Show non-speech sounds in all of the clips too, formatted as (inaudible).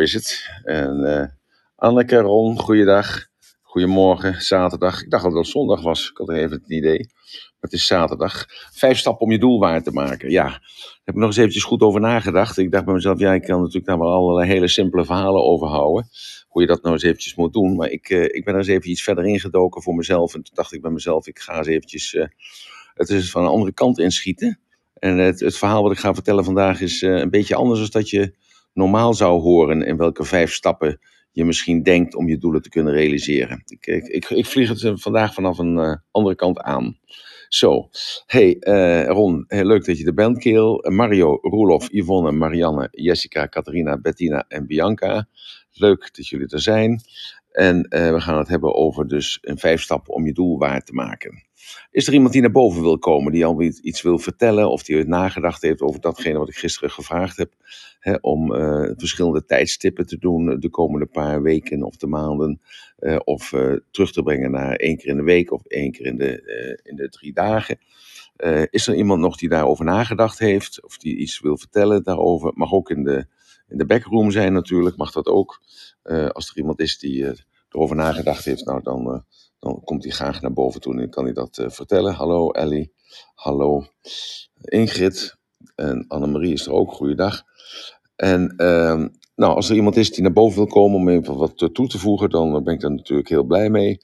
Is het? En uh, Anneke, Ron, goeiedag. Goedemorgen, zaterdag. Ik dacht dat het zondag was. Ik had even het idee. Het is zaterdag. Vijf stappen om je doel waar te maken. Ja, daar heb ik nog eens eventjes goed over nagedacht. Ik dacht bij mezelf, ja, ik kan natuurlijk daar wel allerlei hele simpele verhalen over houden. Hoe je dat nou eens eventjes moet doen. Maar ik, uh, ik ben er eens even iets verder ingedoken voor mezelf. En toen dacht ik bij mezelf, ik ga eens eventjes uh, het is van een andere kant inschieten. En het, het verhaal wat ik ga vertellen vandaag is een beetje anders dan dat je normaal zou horen. In welke vijf stappen je misschien denkt om je doelen te kunnen realiseren. Ik, ik, ik, vlieg het vandaag vanaf een uh, andere kant aan. Zo, hey uh, Ron, leuk dat je er bent, Keel. Mario, Roelof, Yvonne, Marianne, Jessica, Catharina, Bettina en Bianca. Leuk dat jullie er zijn. En we gaan het hebben over dus een vijf stappen om je doel waar te maken. Is er iemand die naar boven wil komen, die al iets wil vertellen of die nagedacht heeft over datgene wat ik gisteren gevraagd heb? Hè, om uh, verschillende tijdstippen te doen de komende paar weken of de maanden. Uh, of terug te brengen naar één keer in de week of één keer in de, in de drie dagen. is er iemand nog die daarover nagedacht heeft of die iets wil vertellen daarover? Mag ook in de, in de backroom zijn natuurlijk, mag dat ook. als er iemand is die erover nagedacht heeft, nou dan dan komt hij graag naar boven toe en kan hij dat vertellen. Hallo Ellie, hallo Ingrid en Annemarie is er ook. Goeiedag. En uh, nou, als er iemand is die naar boven wil komen om even wat toe te voegen, dan ben ik daar natuurlijk heel blij mee.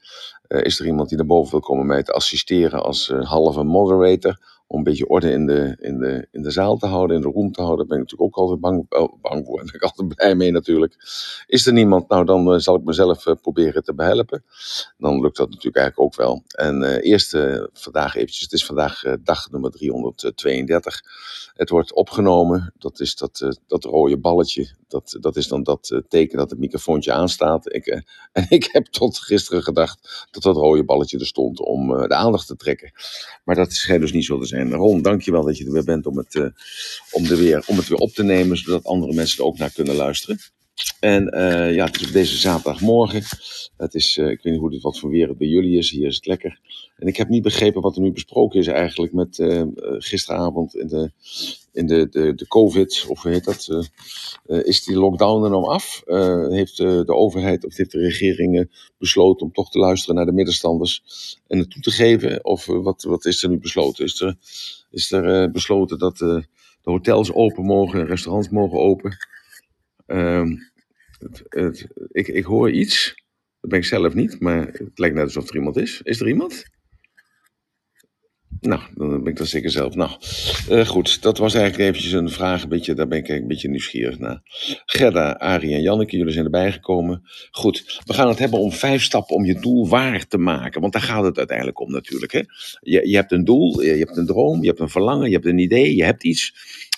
Uh, is er iemand die naar boven wil komen mij te assisteren als halve moderator? Om een beetje orde in de, in, de, in de zaal te houden, in de room te houden. Daar ben ik natuurlijk ook altijd bang, bang voor (laughs) en ben ik altijd blij mee natuurlijk. Is er niemand, nou dan uh, zal ik mezelf uh, proberen te behelpen. Dan lukt dat natuurlijk eigenlijk ook wel. En uh, eerst vandaag eventjes, het is vandaag dag nummer 332. Het wordt opgenomen, dat is dat, dat rode balletje, dat, dat is dan dat teken dat het microfoontje aanstaat. Ik, (laughs) en ik heb tot gisteren gedacht dat dat rode balletje er stond om de aandacht te trekken. Maar dat schijnt dus niet zo te zijn. En Ron, dankjewel dat je er weer bent om het, uh, om, er weer, om het weer op te nemen, zodat andere mensen er ook naar kunnen luisteren. En uh, ja, het is op deze zaterdagmorgen. Het is, uh, ik weet niet hoe dit wat voor weer het bij jullie is. Hier is het lekker. En ik heb niet begrepen wat er nu besproken is eigenlijk met uh, gisteravond in de, in de, de, de COVID, of hoe heet dat? is die lockdown er nou af? heeft de overheid of heeft de regering besloten om toch te luisteren naar de middenstanders en het toe te geven? Of wat, wat is er nu besloten? Is er, is er besloten dat de hotels open mogen, restaurants mogen open? Um, het, ik, ik hoor iets. Dat ben ik zelf niet, maar het lijkt net alsof er iemand is. Is er iemand? Nou, dan ben ik dat zeker zelf. Nou, uh, goed, dat was eigenlijk eventjes een vraag. Een beetje, daar ben ik een beetje nieuwsgierig naar. Gerda, Arie en Janneke, jullie zijn erbij gekomen. Goed, we gaan het hebben om vijf stappen om je doel waar te maken. Want daar gaat het uiteindelijk om natuurlijk. Hè? Je, je hebt een doel, je hebt een droom, je hebt een verlangen, je hebt een idee, je hebt iets.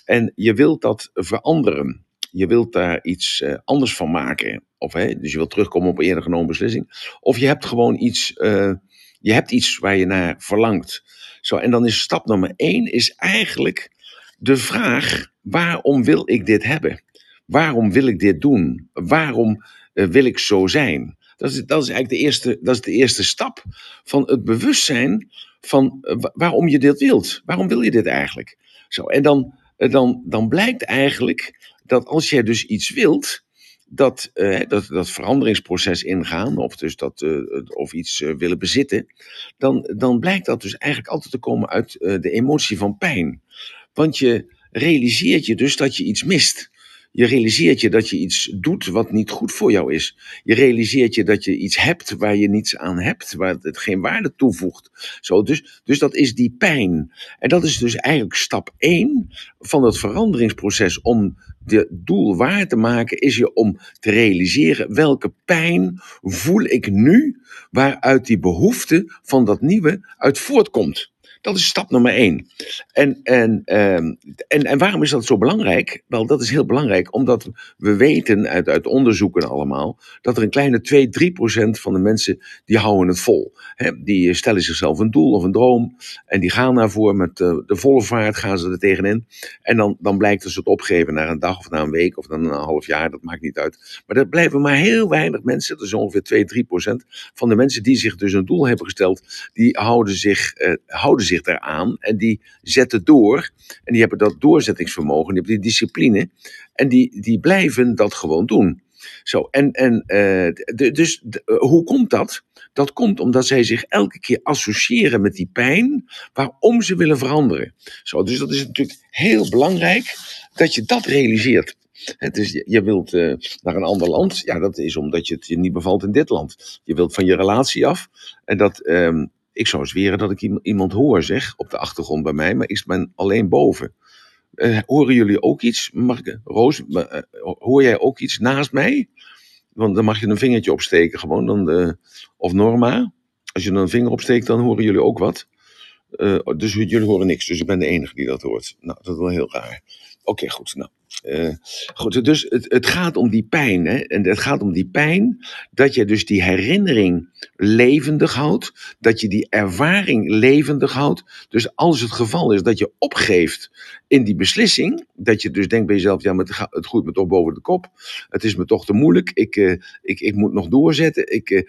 En je wilt dat veranderen je wilt daar iets uh, anders van maken. Of, hè, dus je wilt terugkomen op een eerder genomen beslissing. Of je hebt gewoon iets, uh, je hebt iets waar je naar verlangt. Zo, en dan is stap nummer één is eigenlijk de vraag: waarom wil ik dit hebben? Waarom wil ik dit doen? Waarom uh, wil ik zo zijn? Dat is, dat is eigenlijk de eerste, dat is de eerste stap van het bewustzijn van waarom je dit wilt. Waarom wil je dit eigenlijk? Zo, en dan, dan, dan blijkt eigenlijk dat als jij dus iets wilt, dat, uh, dat, dat veranderingsproces ingaan, of dus dat, uh, of iets uh, willen bezitten, dan, dan blijkt dat dus eigenlijk altijd te komen uit de emotie van pijn. Want je realiseert je dus dat je iets mist. Je realiseert je dat je iets doet wat niet goed voor jou is. Je realiseert je dat je iets hebt waar je niets aan hebt, waar het geen waarde toevoegt. Zo, dus, dus dat is die pijn. En dat is dus eigenlijk stap 1 van het veranderingsproces om de doel waar te maken, is je om te realiseren welke pijn voel ik nu waaruit die behoefte van dat nieuwe uit voortkomt. Dat is stap nummer één. En, en, ehm, en, en waarom is dat zo belangrijk? Wel, dat is heel belangrijk omdat we weten uit, uit onderzoeken allemaal dat er een kleine 2, 3 procent van de mensen die houden het vol. He, die stellen zichzelf een doel of een droom en die gaan daarvoor met de, de volle vaart, gaan ze er tegenin. En dan, dan blijkt dat ze het opgeven na een dag of na een week of na een half jaar, dat maakt niet uit. Maar er blijven maar heel weinig mensen, dat is ongeveer 2, 3 procent van de mensen die zich dus een doel hebben gesteld, die houden zich, uh, houden zich eraan en die zetten door. En die hebben dat doorzettingsvermogen, die hebben die discipline. En die, die blijven dat gewoon doen. Zo, en, en eh, dus eh, hoe komt dat? Dat komt omdat zij zich elke keer associëren met die pijn waarom ze willen veranderen. Zo, dus dat is natuurlijk heel belangrijk dat je dat realiseert. Het is, je- je wilt eh, naar een ander land. Ja, dat is omdat je het je niet bevalt in dit land. Je wilt van je relatie af. En dat, ehm, ik zou zweren dat ik iem- iemand hoor, zeg, op de achtergrond bij mij, maar ik ben alleen boven. Eh, horen jullie ook iets? Mag Roos, eh, hoor jij ook iets naast mij? Want dan mag je een vingertje opsteken gewoon. Dan of Norma, als je dan een vinger opsteekt, dan horen jullie ook wat. Eh, dus jullie horen niks, dus ik ben de enige die dat hoort. Nou, dat is wel heel raar. Oké, goed. Nou, eh, goed, dus het, het gaat om die pijn. Hè? En het gaat om die pijn dat je dus die herinnering levendig houdt. Dat je die ervaring levendig houdt. Dus als het geval is dat je opgeeft in die beslissing. Dat je dus denkt bij jezelf, ja, maar het, het groeit me toch boven de kop. Het is me toch te moeilijk. Ik, eh, ik, ik moet nog doorzetten. Ik, eh,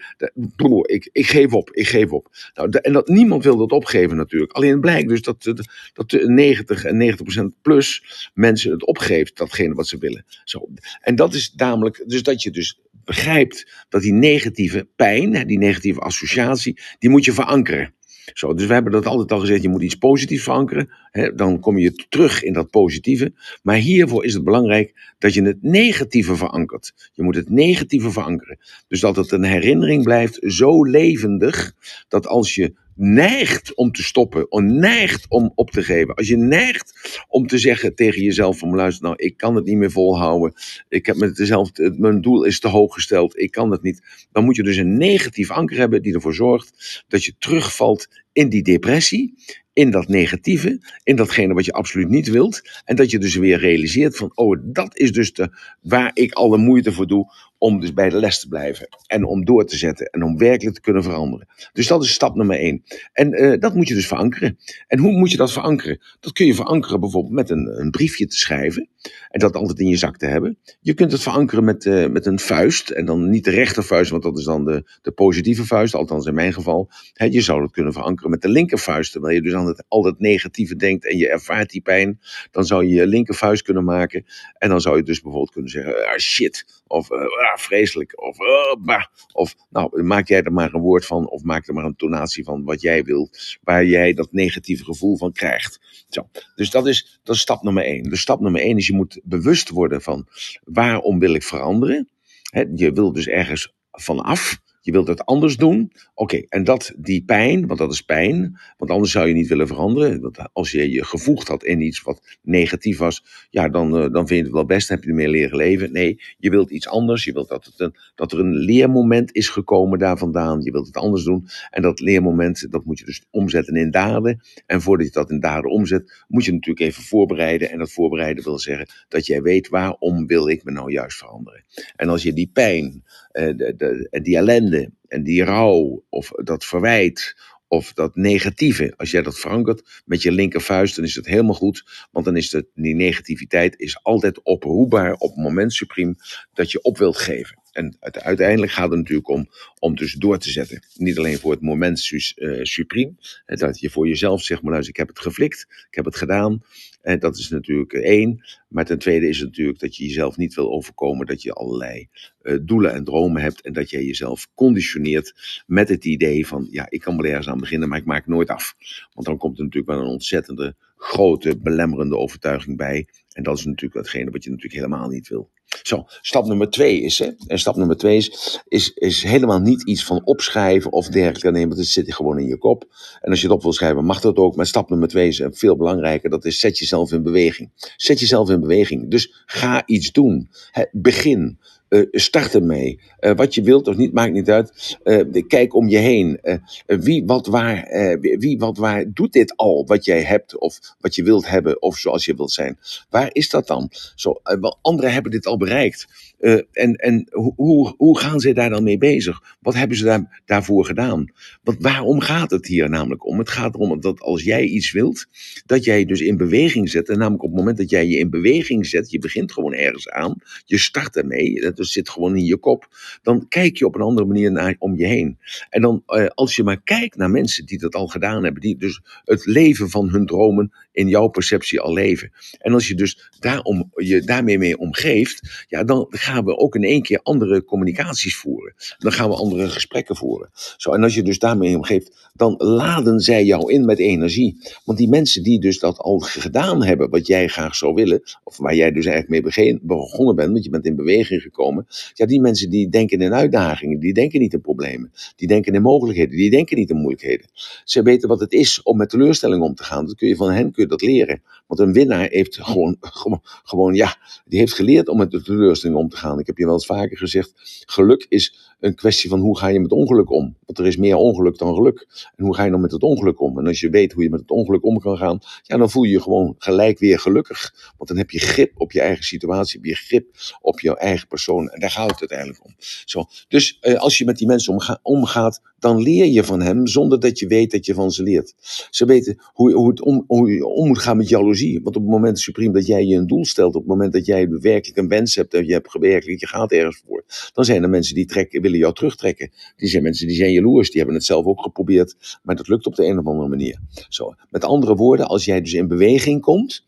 broer, ik, ik geef op. Ik geef op. Nou, en dat, niemand wil dat opgeven natuurlijk. Alleen het blijkt dus dat, dat, dat de 90 en 90% plus mensen het datgene wat ze willen. Zo. En dat is namelijk, dus dat je dus begrijpt dat die negatieve pijn, die negatieve associatie, die moet je verankeren. Zo, dus we hebben dat altijd al gezegd, je moet iets positiefs verankeren. Hè, dan kom je terug in dat positieve. Maar hiervoor is het belangrijk dat je het negatieve verankert. Je moet het negatieve verankeren. Dus dat het een herinnering blijft zo levendig, dat als je neigt om te stoppen, neigt om op te geven, als je neigt om te zeggen tegen jezelf van luister nou, ik kan het niet meer volhouden, ik heb met dezelfde, mijn doel is te hoog gesteld, ik kan het niet, dan moet je dus een negatief anker hebben die ervoor zorgt dat je terugvalt in die depressie, in dat negatieve, in datgene wat je absoluut niet wilt, en dat je dus weer realiseert van, oh, dat is dus de, waar ik alle moeite voor doe om dus bij de les te blijven en om door te zetten en om werkelijk te kunnen veranderen. Dus dat is stap nummer één. En eh, dat moet je dus verankeren. En hoe moet je dat verankeren? Dat kun je verankeren bijvoorbeeld met een, een briefje te schrijven en dat altijd in je zak te hebben. Je kunt het verankeren met, eh, met een vuist en dan niet de rechtervuist, want dat is dan de, de positieve vuist, althans in mijn geval. Je zou het kunnen verankeren met de linkervuist, terwijl je dus aan het, al het negatieve denkt en je ervaart die pijn. Dan zou je je linkervuist kunnen maken en dan zou je dus bijvoorbeeld kunnen zeggen, ah, shit, of eh, ah, vreselijk, of ah, bah. Of nou, maak jij er maar een woord van, of maak er maar een tonatie van wat jij wilt, waar jij dat negatieve gevoel van krijgt. Zo. Dus dat is, dat is stap nummer één. Dus stap nummer één is je moet bewust worden van waarom wil ik veranderen. Je wil dus ergens vanaf. Je wilt het anders doen. Oké, en dat, die pijn, want dat is pijn, want anders zou je niet willen veranderen. Want als je je gevoegd had in iets wat negatief was, ja, dan, eh, dan vind je het wel best, dan heb je ermee leren leven. Nee, je wilt iets anders. Je wilt dat, het een, dat er een leermoment is gekomen daar vandaan. Je wilt het anders doen. En dat leermoment, dat moet je dus omzetten in daden. En voordat je dat in daden omzet, moet je natuurlijk even voorbereiden. En dat voorbereiden wil zeggen dat jij weet waarom wil ik me nou juist veranderen. En als je die pijn, de, de, die ellende en die rouw of dat verwijt of dat negatieve, als jij dat verankert met je linkervuist, dan is het helemaal goed. Want dan is het, die negativiteit is altijd oproepbaar op het moment supreme dat je op wilt geven. En uiteindelijk gaat het natuurlijk om, om dus door te zetten. Niet alleen voor het moment eh, supreme, dat je voor jezelf zegt, maar luister, ik heb het geflikt, ik heb het gedaan. En dat is natuurlijk één. Maar ten tweede is natuurlijk dat je jezelf niet wil overkomen, dat je allerlei eh, doelen en dromen hebt en dat jij jezelf conditioneert met het idee van, ja, ik kan wel ergens aan beginnen, maar ik maak het nooit af. Want dan komt er natuurlijk wel een ontzettende grote belemmerende overtuiging bij. En dat is natuurlijk datgene wat je natuurlijk helemaal niet wil. Zo, stap nummer twee is, hè, en stap nummer twee is, is, is helemaal niet iets van opschrijven of dergelijke. Nee, want het zit gewoon in je kop. En als je het op wil schrijven, mag dat ook. Maar stap nummer twee is veel belangrijker. Dat is zet jezelf in beweging. Zet jezelf in beweging. Dus ga iets doen. Begin. Eh, start ermee. Eh, wat je wilt of niet, maakt niet uit. Eh, kijk om je heen. Wie, wat, waar, wie, wat, waar doet dit al? Wat jij hebt of wat je wilt hebben of zoals je wilt zijn. Waar is dat dan? Zo, anderen hebben dit al bereikt. En en hoe, hoe, gaan ze daar dan mee bezig? Wat hebben ze daar, daarvoor gedaan? Want waarom gaat het hier namelijk om? Het gaat erom dat als jij iets wilt, dat jij dus in beweging zet. En namelijk op het moment dat jij je in beweging zet, je begint gewoon ergens aan, je start ermee, dat zit gewoon in je kop, dan kijk je op een andere manier naar om je heen. En dan, eh, als je maar kijkt naar mensen die dat al gedaan hebben, die dus het leven van hun dromen in jouw perceptie al leven. En als je dus daarom, je daarmee mee omgeeft, geeft, ja, dan gaan we ook in één keer andere communicaties voeren. Dan gaan we andere gesprekken voeren. Zo, en als je dus daarmee omgeeft, dan laden zij jou in met energie. Want die mensen die dus dat al gedaan hebben, wat jij graag zou willen, of waar jij dus eigenlijk mee begonnen bent, want je bent in beweging gekomen, ja, die mensen die denken in uitdagingen, die denken niet in problemen, die denken in mogelijkheden, die denken niet in moeilijkheden. Ze weten wat het is om met teleurstelling om te gaan. Dat kun je van hen kun je dat leren. Want een winnaar heeft gewoon, gewoon, ja, die heeft geleerd om met de teleurstelling om te gaan. Ik heb je wel eens vaker gezegd, geluk is een kwestie van hoe ga je met ongeluk om. Want er is meer ongeluk dan geluk. En hoe ga je dan met het ongeluk om? En als je weet hoe je met het ongeluk om kan gaan, ja, dan voel je je gewoon gelijk weer gelukkig. Want dan heb je grip op je eigen situatie, heb je grip op je eigen persoon. En daar gaat het uiteindelijk om. Zo. Dus eh, als je met die mensen omga omgaat, dan leer je van hem zonder dat je weet dat je van ze leert. Ze weten hoe, hoe, het om, hoe je om moet gaan met jaloezie. Want op het moment, Supreme, dat jij je een doel stelt, op het moment dat jij werkelijk een wens hebt en je hebt gewerkt, je gaat ergens voor, dan zijn er mensen die trekken, willen jou terugtrekken. Die zijn mensen die zijn jaloers, die hebben het zelf ook geprobeerd, maar dat lukt op de een of andere manier. Zo. Met andere woorden, als jij dus in beweging komt,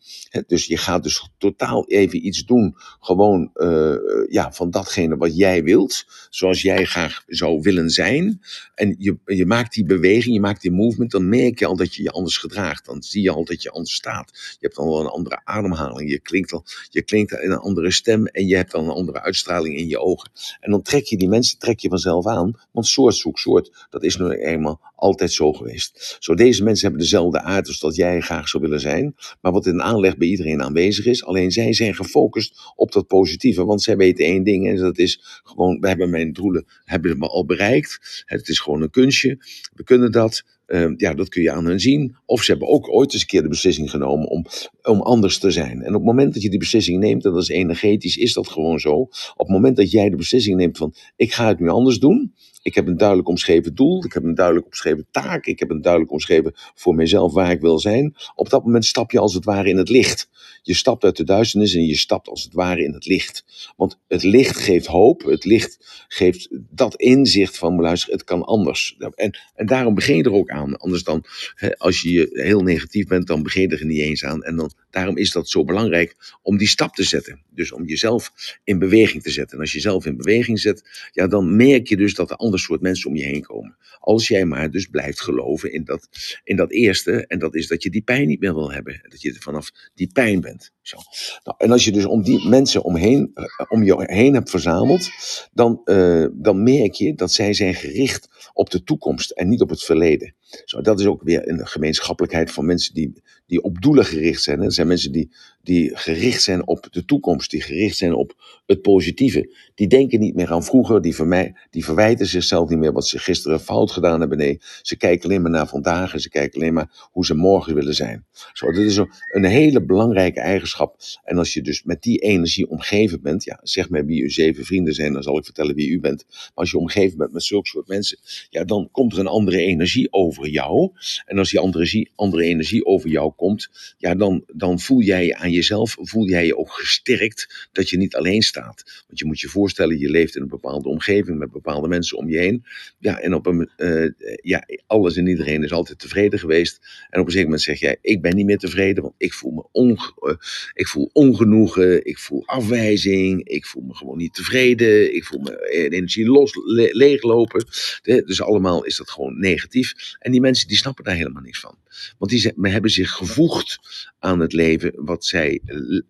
dus je gaat dus totaal even iets doen, gewoon uh, ja, van datgene wat jij wilt, zoals jij graag zou willen zijn, en je, je maakt die beweging, je maakt die movement, dan merk je al dat je je anders gedraagt. Dan zie je al dat je anders staat. Je hebt dan wel een andere ademhaling, je klinkt al, je klinkt in een andere stem en je hebt dan een andere uitstraling in je ogen. En dan trek je die mensen, trek je vanzelf aan, want soort zoekt soort, dat is nu eenmaal altijd zo geweest. Zo, deze mensen hebben dezelfde aard als dat jij graag zou willen zijn, maar wat in aanleg bij iedereen aanwezig is, alleen zij zijn gefocust op dat positieve, want zij weten één ding en dat is gewoon, we hebben mijn doelen hebben we al bereikt. Het is gewoon een kunstje, we kunnen dat. Uh, ja, dat kun je aan hen zien. Of ze hebben ook ooit eens een keer de beslissing genomen om, om anders te zijn. En op het moment dat je die beslissing neemt, en dat is energetisch, is dat gewoon zo. Op het moment dat jij de beslissing neemt van, ik ga het nu anders doen, ik heb een duidelijk omschreven doel. Ik heb een duidelijk omschreven taak. Ik heb een duidelijk omschreven voor mezelf waar ik wil zijn. Op dat moment stap je als het ware in het licht. Je stapt uit de duisternis en je stapt als het ware in het licht. Want het licht geeft hoop. Het licht geeft dat inzicht van, luister, het kan anders. En, en daarom begin je er ook aan. Anders dan, hè, als je heel negatief bent, dan begin je er niet eens aan. En dan, daarom is dat zo belangrijk om die stap te zetten. Dus om jezelf in beweging te zetten. En als je jezelf in beweging zet, ja, dan merk je dus dat er ander soort mensen om je heen komen. Als jij maar dus blijft geloven in dat, in dat eerste, en dat is dat je die pijn niet meer wil hebben. Dat je vanaf die pijn bent. Zo. Nou, en als je dus om die mensen omheen, uh, om je heen hebt verzameld, dan, uh, dan merk je dat zij zijn gericht op de toekomst en niet op het verleden. Zo, dat is ook weer een gemeenschappelijkheid van mensen die, die op doelen gericht zijn. Er zijn mensen die, die gericht zijn op de toekomst, die gericht zijn op het positieve. Die denken niet meer aan vroeger, die, vermij, die verwijten zichzelf niet meer wat ze gisteren fout gedaan hebben. Nee, ze kijken alleen maar naar vandaag en ze kijken alleen maar hoe ze morgen willen zijn. Zo, dat is een hele belangrijke eigenschap. En als je dus met die energie omgeven bent, ja, zeg maar wie uw zeven vrienden zijn, dan zal ik vertellen wie u bent. Maar als je omgeven bent met zulke soort mensen, ja, dan komt er een andere energie over jou. En als die andere, andere energie over jou komt, ja, dan, dan voel jij je aan jezelf, voel jij je ook gesterkt dat je niet alleen staat. Want je moet je voorstellen, je leeft in een bepaalde omgeving met bepaalde mensen om je heen. Ja, en op een, uh, ja, alles en iedereen is altijd tevreden geweest. En op een zeker moment zeg jij, ik ben niet meer tevreden, want ik voel me onge uh, ik voel ongenoegen, ik voel afwijzing, ik voel me gewoon niet tevreden, ik voel me energie los, le leeglopen. Dus allemaal is dat gewoon negatief. En die mensen die snappen daar helemaal niks van. Want die hebben zich gevoegd aan het leven wat zij,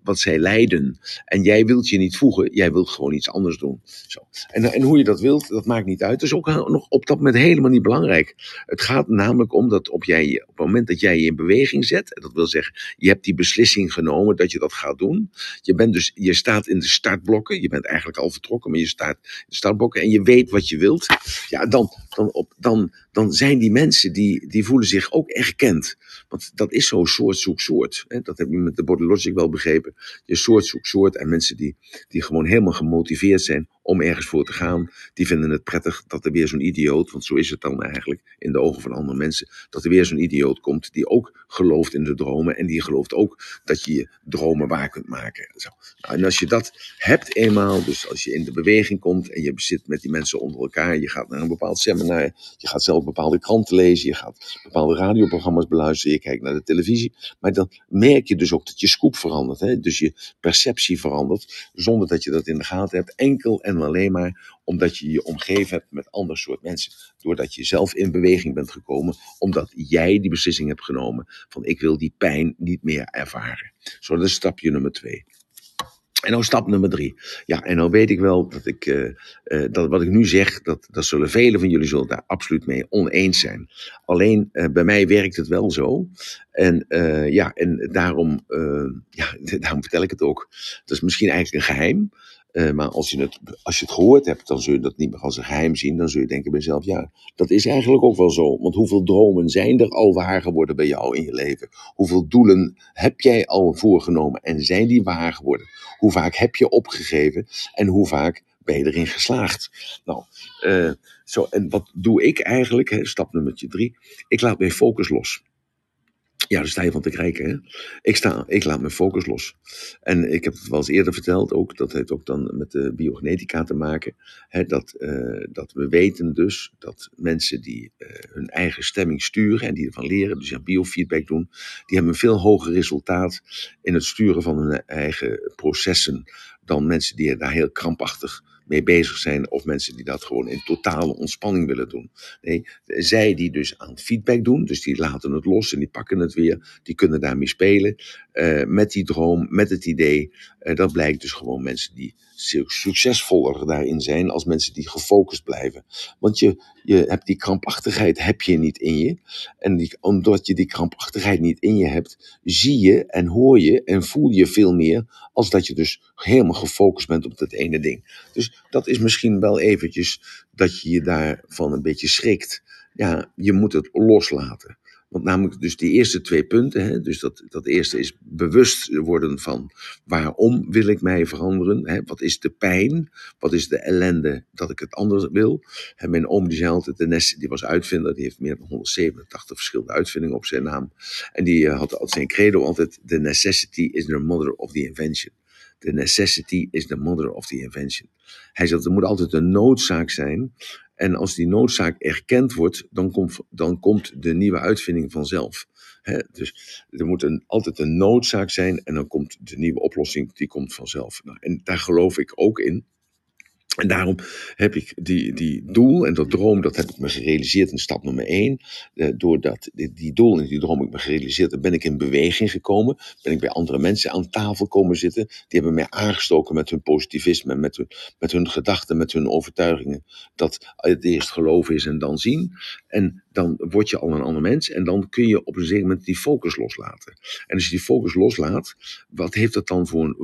wat zij leiden. En jij wilt je niet voegen, jij wilt gewoon iets anders doen. Zo. En, en hoe je dat wilt, dat maakt niet uit. Dat is ook nog op dat moment helemaal niet belangrijk. Het gaat namelijk om dat op, jij, op het moment dat jij je in beweging zet, dat wil zeggen, je hebt die beslissing genomen dat je dat gaat doen. Je, bent dus, je staat in de startblokken, je bent eigenlijk al vertrokken, maar je staat in de startblokken en je weet wat je wilt. Ja, dan, dan, op, dan, dan zijn die mensen die, die voelen zich ook erkend. Want dat is zo soort zoek soort. Dat heb je met de Body Logic wel begrepen. Je soort zoek soort en mensen die, die gewoon helemaal gemotiveerd zijn om ergens voor te gaan. Die vinden het prettig dat er weer zo'n idioot, want zo is het dan eigenlijk in de ogen van andere mensen, dat er weer zo'n idioot komt die ook gelooft in de dromen en die gelooft ook dat je je dromen waar kunt maken. Zo. Nou, en als je dat hebt eenmaal, dus als je in de beweging komt en je zit met die mensen onder elkaar, je gaat naar een bepaald seminar, je gaat zelf bepaalde kranten lezen, je gaat bepaalde radioprogramma's beluisteren, je kijkt naar de televisie, maar dan merk je dus ook dat je scoop verandert, hè? dus je perceptie verandert, zonder dat je dat in de gaten hebt, enkel en alleen maar omdat je je omgeven hebt met ander soort mensen. Doordat je zelf in beweging bent gekomen, omdat jij die beslissing hebt genomen van ik wil die pijn niet meer ervaren. Zo, dat is stapje nummer twee. En nou stap nummer drie. Ja, en nou weet ik wel dat ik, uh, uh, dat wat ik nu zeg, dat, dat zullen velen van jullie zullen daar absoluut mee oneens zijn. Alleen uh, bij mij werkt het wel zo. En ja, en daarom, ja, (laughs) daarom vertel ik het ook. Dat is misschien eigenlijk een geheim. Uh, maar als je, het, als je het gehoord hebt, dan zul je dat niet meer als een geheim zien. Dan zul je denken bij jezelf, ja, dat is eigenlijk ook wel zo. Want hoeveel dromen zijn er al waar geworden bij jou in je leven? Hoeveel doelen heb jij al voorgenomen en zijn die waar geworden? Hoe vaak heb je opgegeven en hoe vaak ben je erin geslaagd? Nou, uh, zo, en wat doe ik eigenlijk? Hè, stap nummer drie. Ik laat mijn focus los. Ja, daar sta je van te kijken. Hè? Ik, sta, ik laat mijn focus los. En ik heb het wel eens eerder verteld ook. Dat heeft ook dan met de biogenetica te maken. Hè, dat, uh, dat we weten dus dat mensen die uh, hun eigen stemming sturen. En die ervan leren, dus ja, biofeedback doen. Die hebben een veel hoger resultaat in het sturen van hun eigen processen. Dan mensen die daar heel krampachtig mee bezig zijn of mensen die dat gewoon in totale ontspanning willen doen. Nee, zij die dus aan feedback doen, dus die laten het los en die pakken het weer, die kunnen daarmee spelen uh, met die droom, met het idee. Uh, dat blijkt dus gewoon mensen die succesvoller daarin zijn als mensen die gefocust blijven. Want je, je hebt die krampachtigheid heb je niet in je. En die, omdat je die krampachtigheid niet in je hebt, zie je en hoor je en voel je veel meer als dat je dus helemaal gefocust bent op dat ene ding. Dus dat is misschien wel eventjes dat je je daarvan een beetje schrikt. Ja, je moet het loslaten. Want namelijk dus die eerste twee punten, hè, dus dat, dat eerste is bewust worden van waarom wil ik mij veranderen? Hè, wat is de pijn? Wat is de ellende dat ik het anders wil? Mijn oom die zei altijd, de Ness, die was uitvinder, die heeft meer dan 187 verschillende uitvindingen op zijn naam. En die uh, had als zijn credo altijd, the necessity is the mother of the invention. The necessity is the mother of the invention. Hij zegt, er moet altijd een noodzaak zijn en als die noodzaak erkend wordt, dan komt, dan komt de nieuwe uitvinding vanzelf. Dus er moet een, altijd een noodzaak zijn en dan komt de nieuwe oplossing, die komt vanzelf. Nou, en daar geloof ik ook in. En daarom heb ik die, die doel en dat droom, dat heb ik me gerealiseerd in stap nummer één. Eh, doordat die, die doel en die droom heb ik me gerealiseerd, dan ben ik in beweging gekomen. Ben ik bij andere mensen aan tafel komen zitten. Die hebben mij aangestoken met hun positivisme, met hun, met hun gedachten, met hun overtuigingen. Dat het eerst geloven is en dan zien. En dan word je al een ander mens en dan kun je op een zeker moment die focus loslaten. En als je die focus loslaat, wat heeft dat dan voor een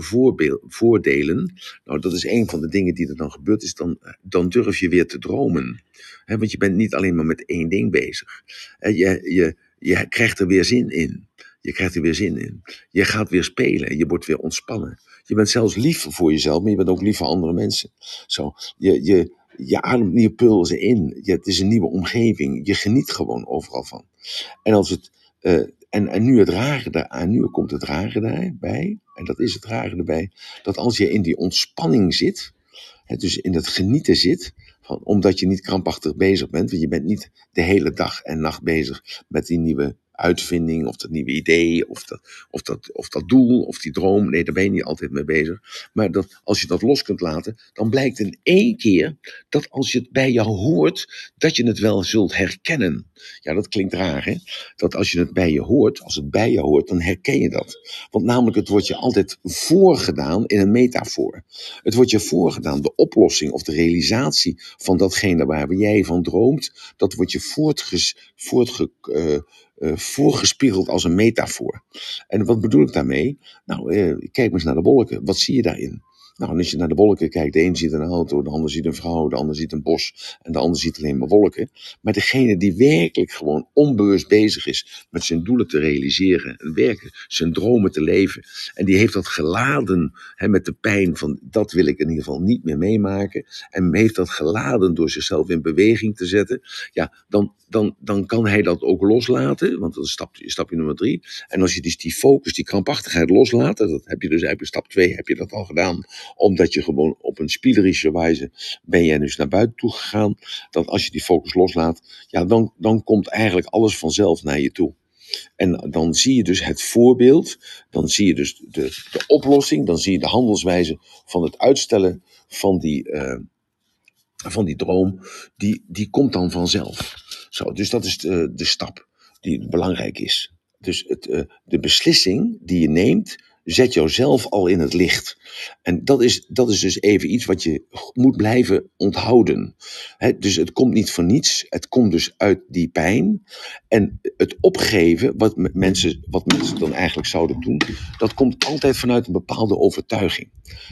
voordelen? Nou, dat is een van de dingen die er dan gebeurt, is dan, dan durf je weer te dromen. He, want je bent niet alleen maar met één ding bezig. je, je, je krijgt er weer zin in. Je krijgt er weer zin in. Je gaat weer spelen. Je wordt weer ontspannen. Je bent zelfs lief voor jezelf, maar je bent ook lief voor andere mensen. Zo, je, je, je ademt nieuwe pulsen in. Het is een nieuwe omgeving. Je geniet gewoon overal van. En, als het, uh, en, en nu het rare daar, nu komt het rare daarbij, en dat is het rare erbij, dat als je in die ontspanning zit, hè, dus in het genieten zit, van, omdat je niet krampachtig bezig bent, want je bent niet de hele dag en nacht bezig met die nieuwe uitvinding of dat nieuwe idee of dat, of, dat, of dat doel of die droom. Nee, daar ben je niet altijd mee bezig. Maar dat, als je dat los kunt laten, dan blijkt in één keer dat als je het bij jou hoort, dat je het wel zult herkennen. Ja, dat klinkt raar, hè? Dat als je het bij je hoort, als het bij je hoort, dan herken je dat. Want namelijk, het wordt je altijd voorgedaan in een metafoor. Het wordt je voorgedaan, de oplossing of de realisatie van datgene waar jij van droomt, dat wordt je voortges, voortge, uh, voorgespiegeld als een metafoor. En wat bedoel ik daarmee? Nou, uh, kijk eens naar de wolken. Wat zie je daarin? Nou, en als je naar de wolken kijkt, de een ziet een auto, de ander ziet een vrouw, de ander ziet een bos en de ander ziet alleen maar wolken. Maar degene die werkelijk gewoon onbewust bezig is met zijn doelen te realiseren en werken, zijn dromen te leven. En die heeft dat geladen hè, met de pijn van dat wil ik in ieder geval niet meer meemaken. En heeft dat geladen door zichzelf in beweging te zetten. Ja, dan, dan, dan kan hij dat ook loslaten, want dat is stapje, stapje nummer drie. En als je dus die focus, die krampachtigheid loslaat, dat heb je dus eigenlijk stap twee, heb je dat al gedaan, omdat je gewoon op een spielerische wijze ben jij dus naar buiten toe gegaan. Dat als je die focus loslaat, ja, dan, dan komt eigenlijk alles vanzelf naar je toe. En dan zie je dus het voorbeeld, dan zie je dus de, de oplossing, dan zie je de handelswijze van het uitstellen van die, uh, van die droom, die, die komt dan vanzelf. Zo, dus dat is de, de stap die belangrijk is. Dus het, uh, de beslissing die je neemt, zet jouzelf al in het licht. En dat is, dat is dus even iets wat je moet blijven onthouden. dus het komt niet van niets, het komt dus uit die pijn. En het opgeven, wat mensen, wat mensen dan eigenlijk zouden doen, dat komt altijd vanuit een bepaalde overtuiging.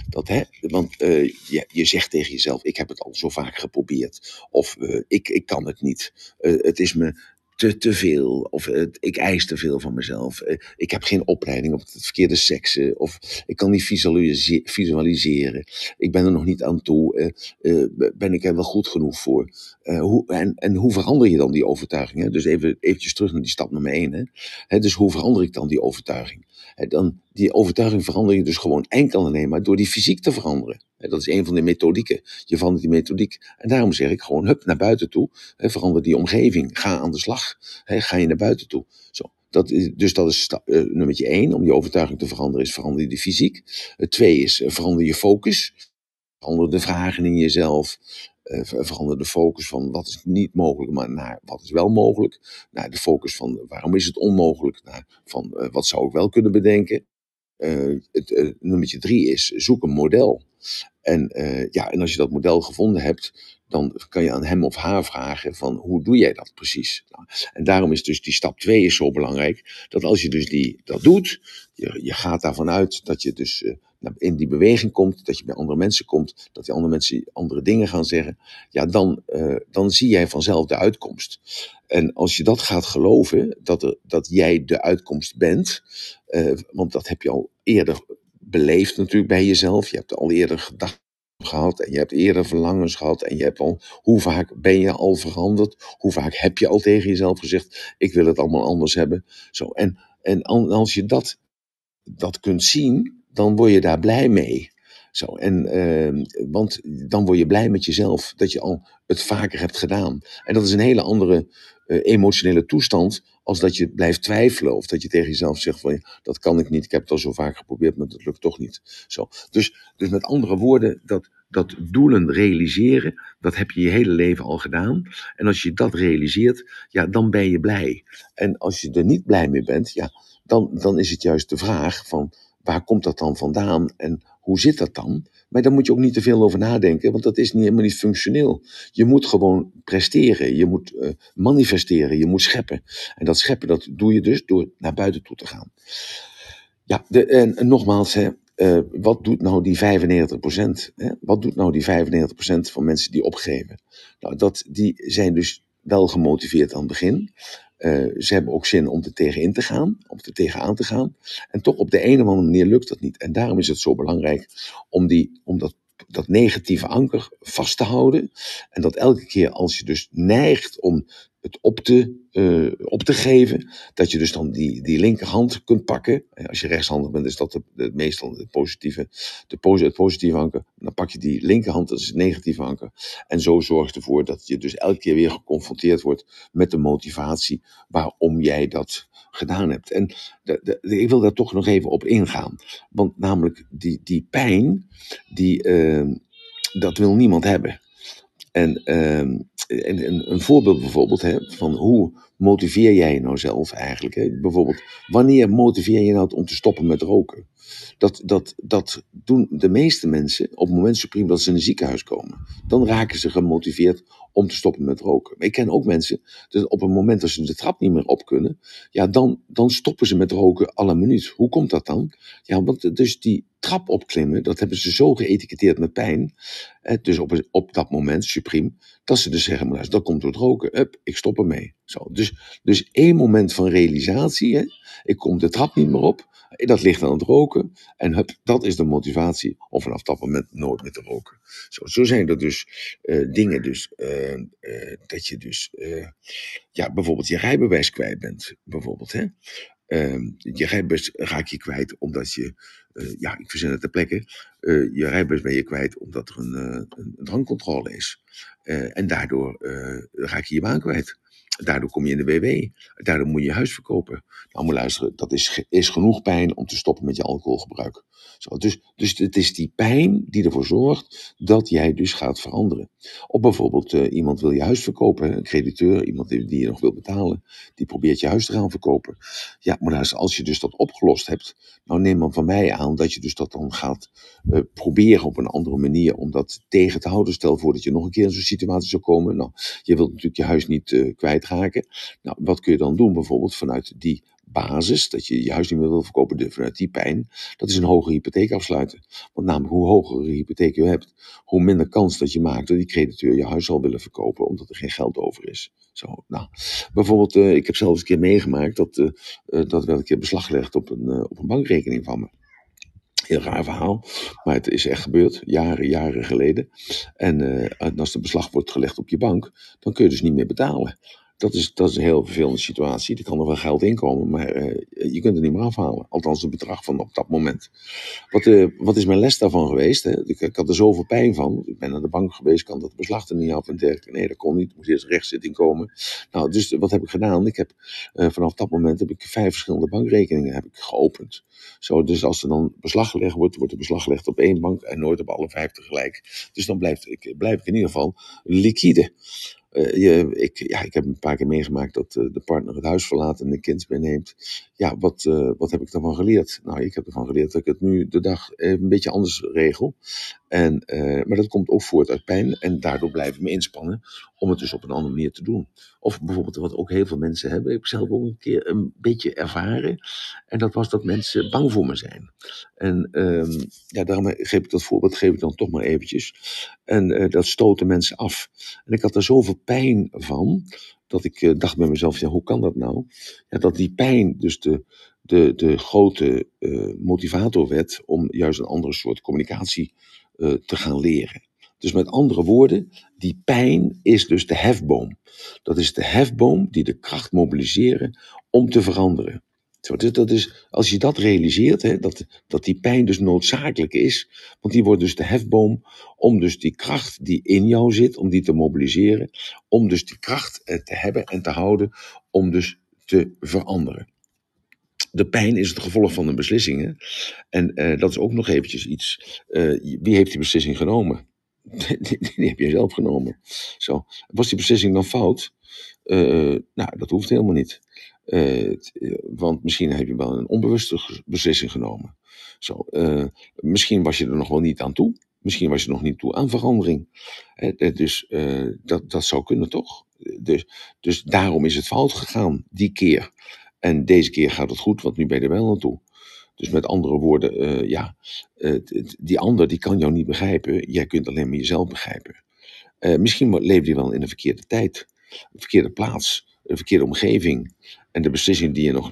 Dat, hè, want uh, je, je zegt tegen jezelf, ik heb het al zo vaak geprobeerd. Of uh, ik, ik kan het niet. Uh, het is me te, te veel. Of ik eis te veel van mezelf. Uh, ik heb geen opleiding op het verkeerde seksen. Of ik kan niet visualise visualiseren. Ik ben er nog niet aan toe. Uh, ben ik er wel goed genoeg voor? hoe, en, en hoe verander je dan die overtuiging? Dus even eventjes terug naar die stap nummer één. Hè? Hè, dus hoe verander ik dan die overtuiging? Dan, die overtuiging verander je dus gewoon enkel en alleen maar door die fysiek te veranderen. Dat is een van de methodieken. Je verandert die methodiek. En daarom zeg ik gewoon, hup, naar buiten toe. Verander die omgeving. Ga aan de slag. Ga je naar buiten toe. Zo. Dat is, dus dat is uh, nummertje één. Om je overtuiging te veranderen is verander je fysiek. Uh, twee is uh, verander je focus. Verander de vragen in jezelf. Verander de focus van wat is niet mogelijk, maar naar wat is wel mogelijk. Naar de focus van waarom is het onmogelijk. Naar van wat zou ik wel kunnen bedenken. Uh, het, nummertje drie is zoek een model. En, uh, ja, en als je dat model gevonden hebt, dan kan je aan hem of haar vragen van hoe doe jij dat precies? En daarom is dus die stap 2 is zo belangrijk, dat als je dus die, dat doet, je, je gaat daarvan uit dat je dus in die beweging komt, dat je bij andere mensen komt, dat die andere mensen andere dingen gaan zeggen, ja, dan, uh, dan zie jij vanzelf de uitkomst. En als je dat gaat geloven, dat, er, dat jij de uitkomst bent, want dat heb je al eerder beleefd natuurlijk bij jezelf. Je hebt al eerder gedacht gehad en je hebt eerder verlangens gehad en je hebt al, hoe vaak ben je al veranderd? Hoe vaak heb je al tegen jezelf gezegd, ik wil het allemaal anders hebben? Zo, en, en als je dat, dat kunt zien, dan word je daar blij mee. Zo, en, uh, want dan word je blij met jezelf dat je al het vaker hebt gedaan. En dat is een hele andere uh, emotionele toestand als dat je blijft twijfelen of dat je tegen jezelf zegt van dat kan ik niet, ik heb het al zo vaak geprobeerd, maar dat lukt toch niet. Zo. Dus, dus met andere woorden, dat, dat doelen realiseren, dat heb je je hele leven al gedaan. En als je dat realiseert, ja, dan ben je blij. En als je er niet blij mee bent, ja, dan, dan is het juist de vraag van waar komt dat dan vandaan en hoe zit dat dan? Maar daar moet je ook niet te veel over nadenken, want dat is niet, helemaal niet functioneel. Je moet gewoon presteren, je moet uh, manifesteren, je moet scheppen. En dat scheppen, dat doe je dus door naar buiten toe te gaan. Ja, de, en, nogmaals, hè, uh, wat doet nou die 95%? Hè? Wat doet nou die 95% van mensen die opgeven? Nou, dat, die zijn dus wel gemotiveerd aan het begin. Uh, ze hebben ook zin om er tegenin te gaan, om er tegenaan te gaan. En toch op de een of andere manier lukt dat niet. En daarom is het zo belangrijk om, die, om dat, dat negatieve anker vast te houden. En dat elke keer als je dus neigt om het op te, uh, op te geven, dat je dus dan die, die linkerhand kunt pakken. Als je rechtshandig bent, is dat de, meestal het positieve, de, positieve anker. Dan pak je die linkerhand, dat is het negatieve anker. En zo zorgt ervoor dat je dus elke keer weer geconfronteerd wordt met de motivatie waarom jij dat gedaan hebt. En de, de, ik wil daar toch nog even op ingaan. Want namelijk die, die pijn, die, uh, dat wil niemand hebben. En, uh, en, een voorbeeld bijvoorbeeld hè, van hoe motiveer jij nou zelf eigenlijk? Hè? Bijvoorbeeld, wanneer motiveer je nou om te stoppen met roken? Dat, dat, dat doen de meeste mensen op het moment supreme dat ze in een ziekenhuis komen. Dan raken ze gemotiveerd om te stoppen met roken. Maar ik ken ook mensen dat op het moment dat ze de trap niet meer op kunnen, ja, dan, dan stoppen ze met roken alle minuut. Hoe komt dat dan? Ja, want dus die trap opklimmen, dat hebben ze zo geëtiketteerd met pijn. Dus op, op dat moment, supreme, dat ze dus zeggen, maar dat komt door het roken. Up, ik stop ermee. Zo, dus, dus één moment van realisatie, hè, ik kom de trap niet meer op, dat ligt aan het roken. En dat is de motivatie om vanaf dat moment nooit meer te roken. Zo, zo zijn er dus uh, dingen, dus, uh, uh, dat je dus ja, bijvoorbeeld je rijbewijs kwijt bent. Bijvoorbeeld, hè. Ehm, je rijbewijs raak je kwijt omdat je, ja, ik verzin het ter plekke, je rijbewijs ben je kwijt omdat er een, een, een drankcontrole is. en daardoor raak je je baan kwijt. Daardoor kom je in de WW. Daardoor moet je je huis verkopen. Nou, moet luisteren, dat is, is genoeg pijn om te stoppen met je alcoholgebruik. Zo, dus, dus het is die pijn die ervoor zorgt dat jij dus gaat veranderen. Of bijvoorbeeld uh, iemand wil je huis verkopen, een crediteur, iemand die, je nog wil betalen, die probeert je huis te gaan verkopen. Ja, maar luister, als je dus dat opgelost hebt, nou neem dan van mij aan dat je dus dat dan gaat uh, proberen op een andere manier om dat tegen te houden. Stel voor dat je nog een keer in zo'n situatie zou komen. Nou, je wilt natuurlijk je huis niet uh, kwijtraken. Nou, wat kun je dan doen bijvoorbeeld vanuit die basis, dat je je huis niet meer wil verkopen vanuit die pijn, dat is een hogere hypotheek afsluiten. Want namelijk, hoe hoger de hypotheek je hebt, hoe minder kans dat je maakt dat die crediteur je huis zal willen verkopen, omdat er geen geld over is. Zo, nou, bijvoorbeeld, uh, ik heb zelfs een keer meegemaakt dat, uh, uh, dat een keer beslag gelegd op een, op een bankrekening van me. Heel raar verhaal, maar het is echt gebeurd, jaren, jaren geleden. En als er beslag wordt gelegd op je bank, dan kun je dus niet meer betalen. Dat is, dat is een heel vervelende situatie. Er kan er wel geld inkomen, maar uh, je kunt het niet meer afhalen. Althans, het bedrag van op dat moment. Wat, uh, wat is mijn les daarvan geweest? Hè? Ik, ik, had er zoveel pijn van. Ik ben naar de bank geweest, kan dat beslag er niet af en dergelijke. Nee, dat kon niet. Er moest eerst rechtszitting komen. Nou, dus wat heb ik gedaan? Ik heb, uh, vanaf dat moment heb ik vijf verschillende bankrekeningen heb ik geopend. Zo, dus als er dan beslag gelegd wordt, wordt er beslag gelegd op één bank en nooit op alle vijf tegelijk. Dus dan blijf ik, blijf ik in ieder geval liquide. Uh, je, ik, ja, ik heb een paar keer meegemaakt dat uh, de partner het huis verlaat en een kind meeneemt. Ja, wat, uh, wat heb ik daarvan geleerd? Nou, ik heb ervan geleerd dat ik het nu de dag een beetje anders regel. En, maar dat komt ook voort uit pijn en daardoor blijf ik me inspannen om het dus op een andere manier te doen. Of bijvoorbeeld wat ook heel veel mensen hebben, ik heb zelf ook een keer een beetje ervaren. En dat was dat mensen bang voor me zijn. En um, ja, daarom geef ik dat voorbeeld, geef ik dan toch maar eventjes. En dat stoten mensen af. En ik had er zoveel pijn van, dat ik uh, dacht bij mezelf, ja, hoe kan dat nou? Ja, dat die pijn dus de, de, de grote uh, motivator werd om juist een andere soort communicatie uh, te gaan leren. Dus met andere woorden, die pijn is dus de hefboom. Dat is de hefboom die de kracht mobiliseren om te veranderen. Dus dat is, als je dat realiseert, hè, dat, dat die pijn dus noodzakelijk is, want die wordt dus de hefboom om dus die kracht die in jou zit, om die te mobiliseren, om dus die kracht te hebben en te houden, om dus te veranderen. De pijn is het gevolg van een beslissing. En uh, dat is ook nog eventjes iets. Uh, wie heeft die beslissing genomen? (laughs) die, heb je zelf genomen. Zo. Was die beslissing dan fout? Uh, nou, dat hoeft helemaal niet. Uh, want misschien heb je wel een onbewuste beslissing genomen. Zo, uh, misschien was je er nog wel niet aan toe. Misschien was je nog niet toe aan verandering. Dus dat, dat zou kunnen toch? Dus, dus daarom is het fout gegaan, die keer. En deze keer gaat het goed, want nu ben je er wel aan toe. Dus met andere woorden, ja, die ander die kan jou niet begrijpen. Jij kunt alleen maar jezelf begrijpen. misschien leefde je wel in een verkeerde tijd, een verkeerde plaats een verkeerde omgeving. En de beslissing die je nog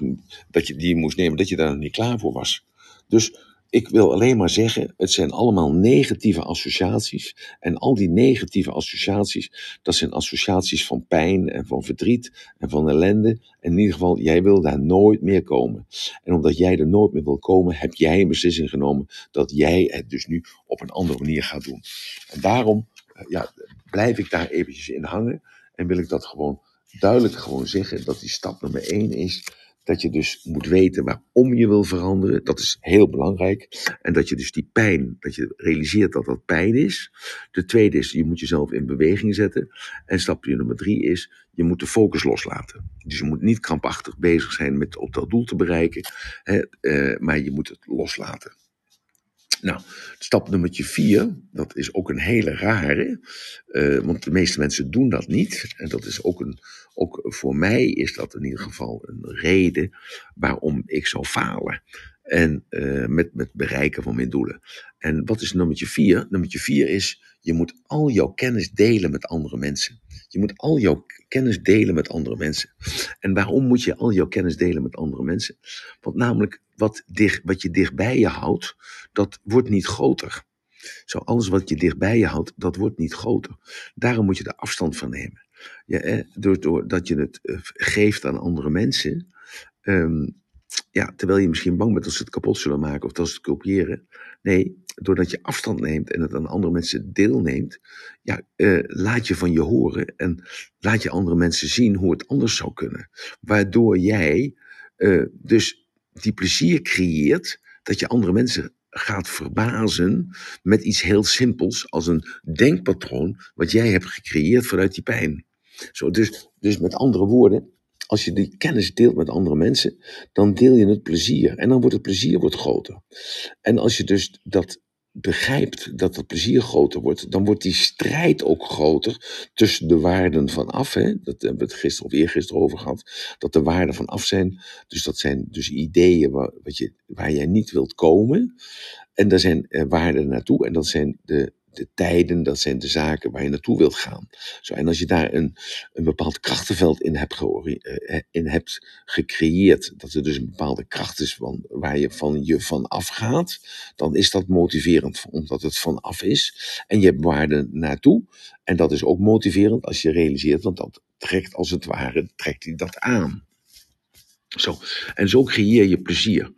dat je, die je moest nemen, dat je daar nog niet klaar voor was. Dus ik wil alleen maar zeggen, het zijn allemaal negatieve associaties. En al die negatieve associaties, dat zijn associaties van pijn en van verdriet en van ellende. En in ieder geval, jij wil daar nooit meer komen. En omdat jij er nooit meer wil komen, heb jij een beslissing genomen dat jij het dus nu op een andere manier gaat doen. En daarom ja, blijf ik daar eventjes in hangen en wil ik dat gewoon duidelijk gewoon zeggen dat die stap nummer één is dat je dus moet weten waarom je wil veranderen. Dat is heel belangrijk. En dat je dus die pijn, dat je realiseert dat dat pijn is. De tweede is, je moet jezelf in beweging zetten. En stapje nummer drie is, je moet de focus loslaten. Dus je moet niet krampachtig bezig zijn met op dat doel te bereiken, hè, uh, maar je moet het loslaten. Nou, stap nummer vier, dat is ook een hele rare, uh, want de meeste mensen doen dat niet. En dat is ook een, ook voor mij is dat in ieder geval een reden waarom ik zou falen. En uh, met, met bereiken van mijn doelen. En wat is nummer vier? Nummer vier is, je moet al jouw kennis delen met andere mensen. Je moet al jouw kennis delen met andere mensen. En waarom moet je al jouw kennis delen met andere mensen? Want namelijk, wat, dicht, wat je dichtbij je houdt, dat wordt niet groter. Zo, alles wat je dichtbij je houdt, dat wordt niet groter. Daarom moet je er afstand van nemen. Ja, doordat je het eh, geeft aan andere mensen, um, ja, terwijl je misschien bang bent dat ze het kapot zullen maken of dat ze het kopiëren. Nee, doordat je afstand neemt en het aan andere mensen deelneemt, ja, uh, laat je van je horen en laat je andere mensen zien hoe het anders zou kunnen. Waardoor jij uh, dus die plezier creëert dat je andere mensen gaat verbazen met iets heel simpels als een denkpatroon wat jij hebt gecreëerd vanuit die pijn. Zo, dus, dus met andere woorden, als je die kennis deelt met andere mensen, dan deel je het plezier. En dan wordt het plezier wordt groter. En als je dus dat begrijpt dat het plezier groter wordt, dan wordt die strijd ook groter tussen de waarden van af. Hè? Dat hebben we het gisteren of eergisteren over gehad. Dat de waarden van af zijn. Dus dat zijn dus ideeën waar, wat je, waar jij niet wilt komen. En daar zijn eh, waarden naartoe. En dat zijn de de tijden, dat zijn de zaken waar je naartoe wilt gaan. Zo, en als je daar een, een bepaald krachtenveld in hebt, eh, in hebt gecreëerd, dat er dus een bepaalde kracht is van, waar je van je van afgaat, dan is dat motiverend, omdat het vanaf is. En je hebt waarde naartoe. En dat is ook motiverend als je realiseert, want dat trekt als het ware, trekt hij dat aan. Zo. En zo creëer je plezier.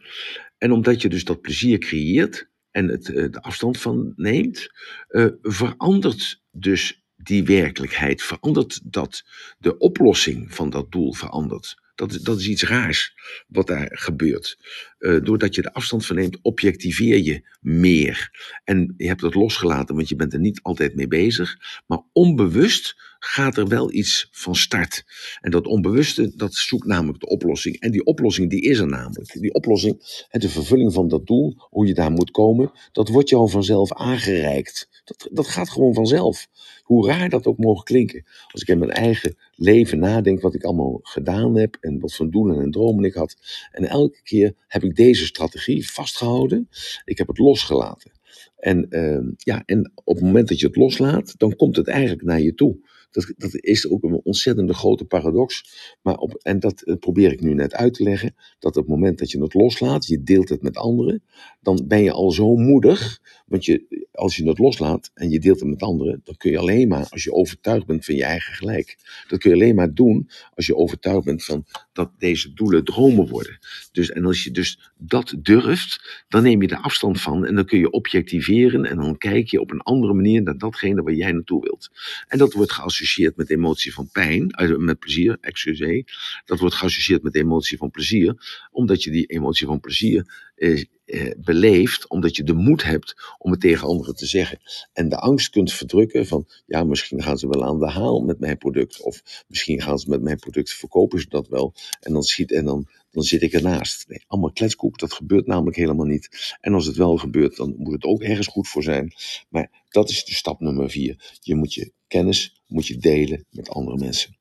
En omdat je dus dat plezier creëert, en het, eh, de afstand van neemt, uh, verandert dus die werkelijkheid, verandert dat de oplossing van dat doel verandert. Dat, dat is iets raars wat daar gebeurt. Uh, doordat je de afstand van neemt, objectiveer je meer. En je hebt het losgelaten, want je bent er niet altijd mee bezig. Maar onbewust gaat er wel iets van start. En dat onbewuste, dat zoekt namelijk de oplossing. En die oplossing, die is er namelijk. Die oplossing, de vervulling van dat doel, hoe je daar moet komen, dat wordt jou vanzelf aangereikt. Dat, dat gaat gewoon vanzelf. Hoe raar dat ook mogen klinken. Als ik in mijn eigen leven nadenk wat ik allemaal gedaan heb en wat voor doelen en dromen ik had. En elke keer heb ik deze strategie vastgehouden. Ik heb het losgelaten. En, uh, ja, en op het moment dat je het loslaat, dan komt het eigenlijk naar je toe. Dat, dat is ook een ontzettende grote paradox. Maar op, en dat eh, probeer ik nu net uit te leggen. Dat op het moment dat je het loslaat, je deelt het met anderen, dan ben je al zo moedig. Want je, als je het loslaat en je deelt het met anderen, dan kun je alleen maar, als je overtuigd bent van je eigen gelijk, dat kun je alleen maar doen als je overtuigd bent van dat deze doelen dromen worden. Dus, en als je dus dat durft, dan neem je er afstand van en dan kun je objectiveren en dan kijk je op een andere manier naar datgene waar jij naartoe wilt. En dat wordt geassocieerd met emotie van pijn, eh, met plezier, excusez. Dat wordt geassocieerd met emotie van plezier, omdat je die emotie van plezier eh, eh, beleeft, omdat je de moed hebt om het tegen anderen te zeggen. En de angst kunt verdrukken van, ja, misschien gaan ze wel aan de haal met mijn product. Of misschien gaan ze met mijn product verkopen ze dat wel. En dan, schiet, en dan, dan zit ik ernaast. Nee, allemaal kletskoek, dat gebeurt namelijk helemaal niet. En als het wel gebeurt, dan moet het ook ergens goed voor zijn. Maar dat is de stap nummer vier. Je moet je kennis moet je delen met andere mensen.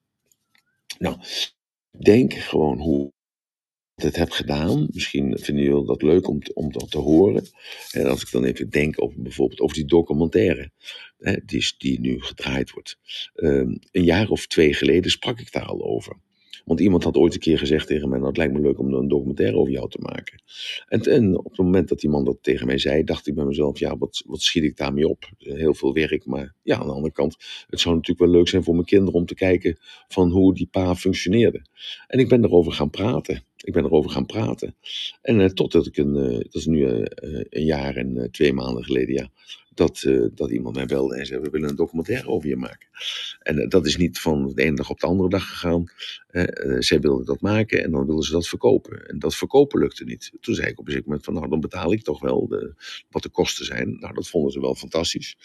Nou, denk gewoon hoe het heb gedaan. Misschien vinden jullie dat leuk om, om dat te horen. En als ik dan even denk over bijvoorbeeld over die documentaire hè, die, nu gedraaid wordt. Um, een jaar of twee geleden sprak ik daar al over. Want iemand had ooit een keer gezegd tegen mij: Nou, het lijkt me leuk om een documentaire over jou te maken. En, en op het moment dat die man dat tegen mij zei, dacht ik bij mezelf: Ja, wat, wat schiet ik daarmee op? Heel veel werk. Maar ja, aan de andere kant, het zou natuurlijk wel leuk zijn voor mijn kinderen om te kijken van hoe die pa functioneerde. En ik ben erover gaan praten. Ik ben erover gaan praten. En uh, totdat ik een, uh, dat is nu uh, een jaar en twee maanden geleden, ja, dat, dat iemand mij belde en zei: We willen een documentaire over je maken. En eh, dat is niet van de ene dag op de andere dag gegaan. Zij wilden dat maken en dan wilden ze dat verkopen. En dat verkopen lukte niet. Toen zei ik op een gegeven moment van nou, dan betaal ik toch wel de, wat de kosten zijn. Nou, dat vonden ze wel fantastisch.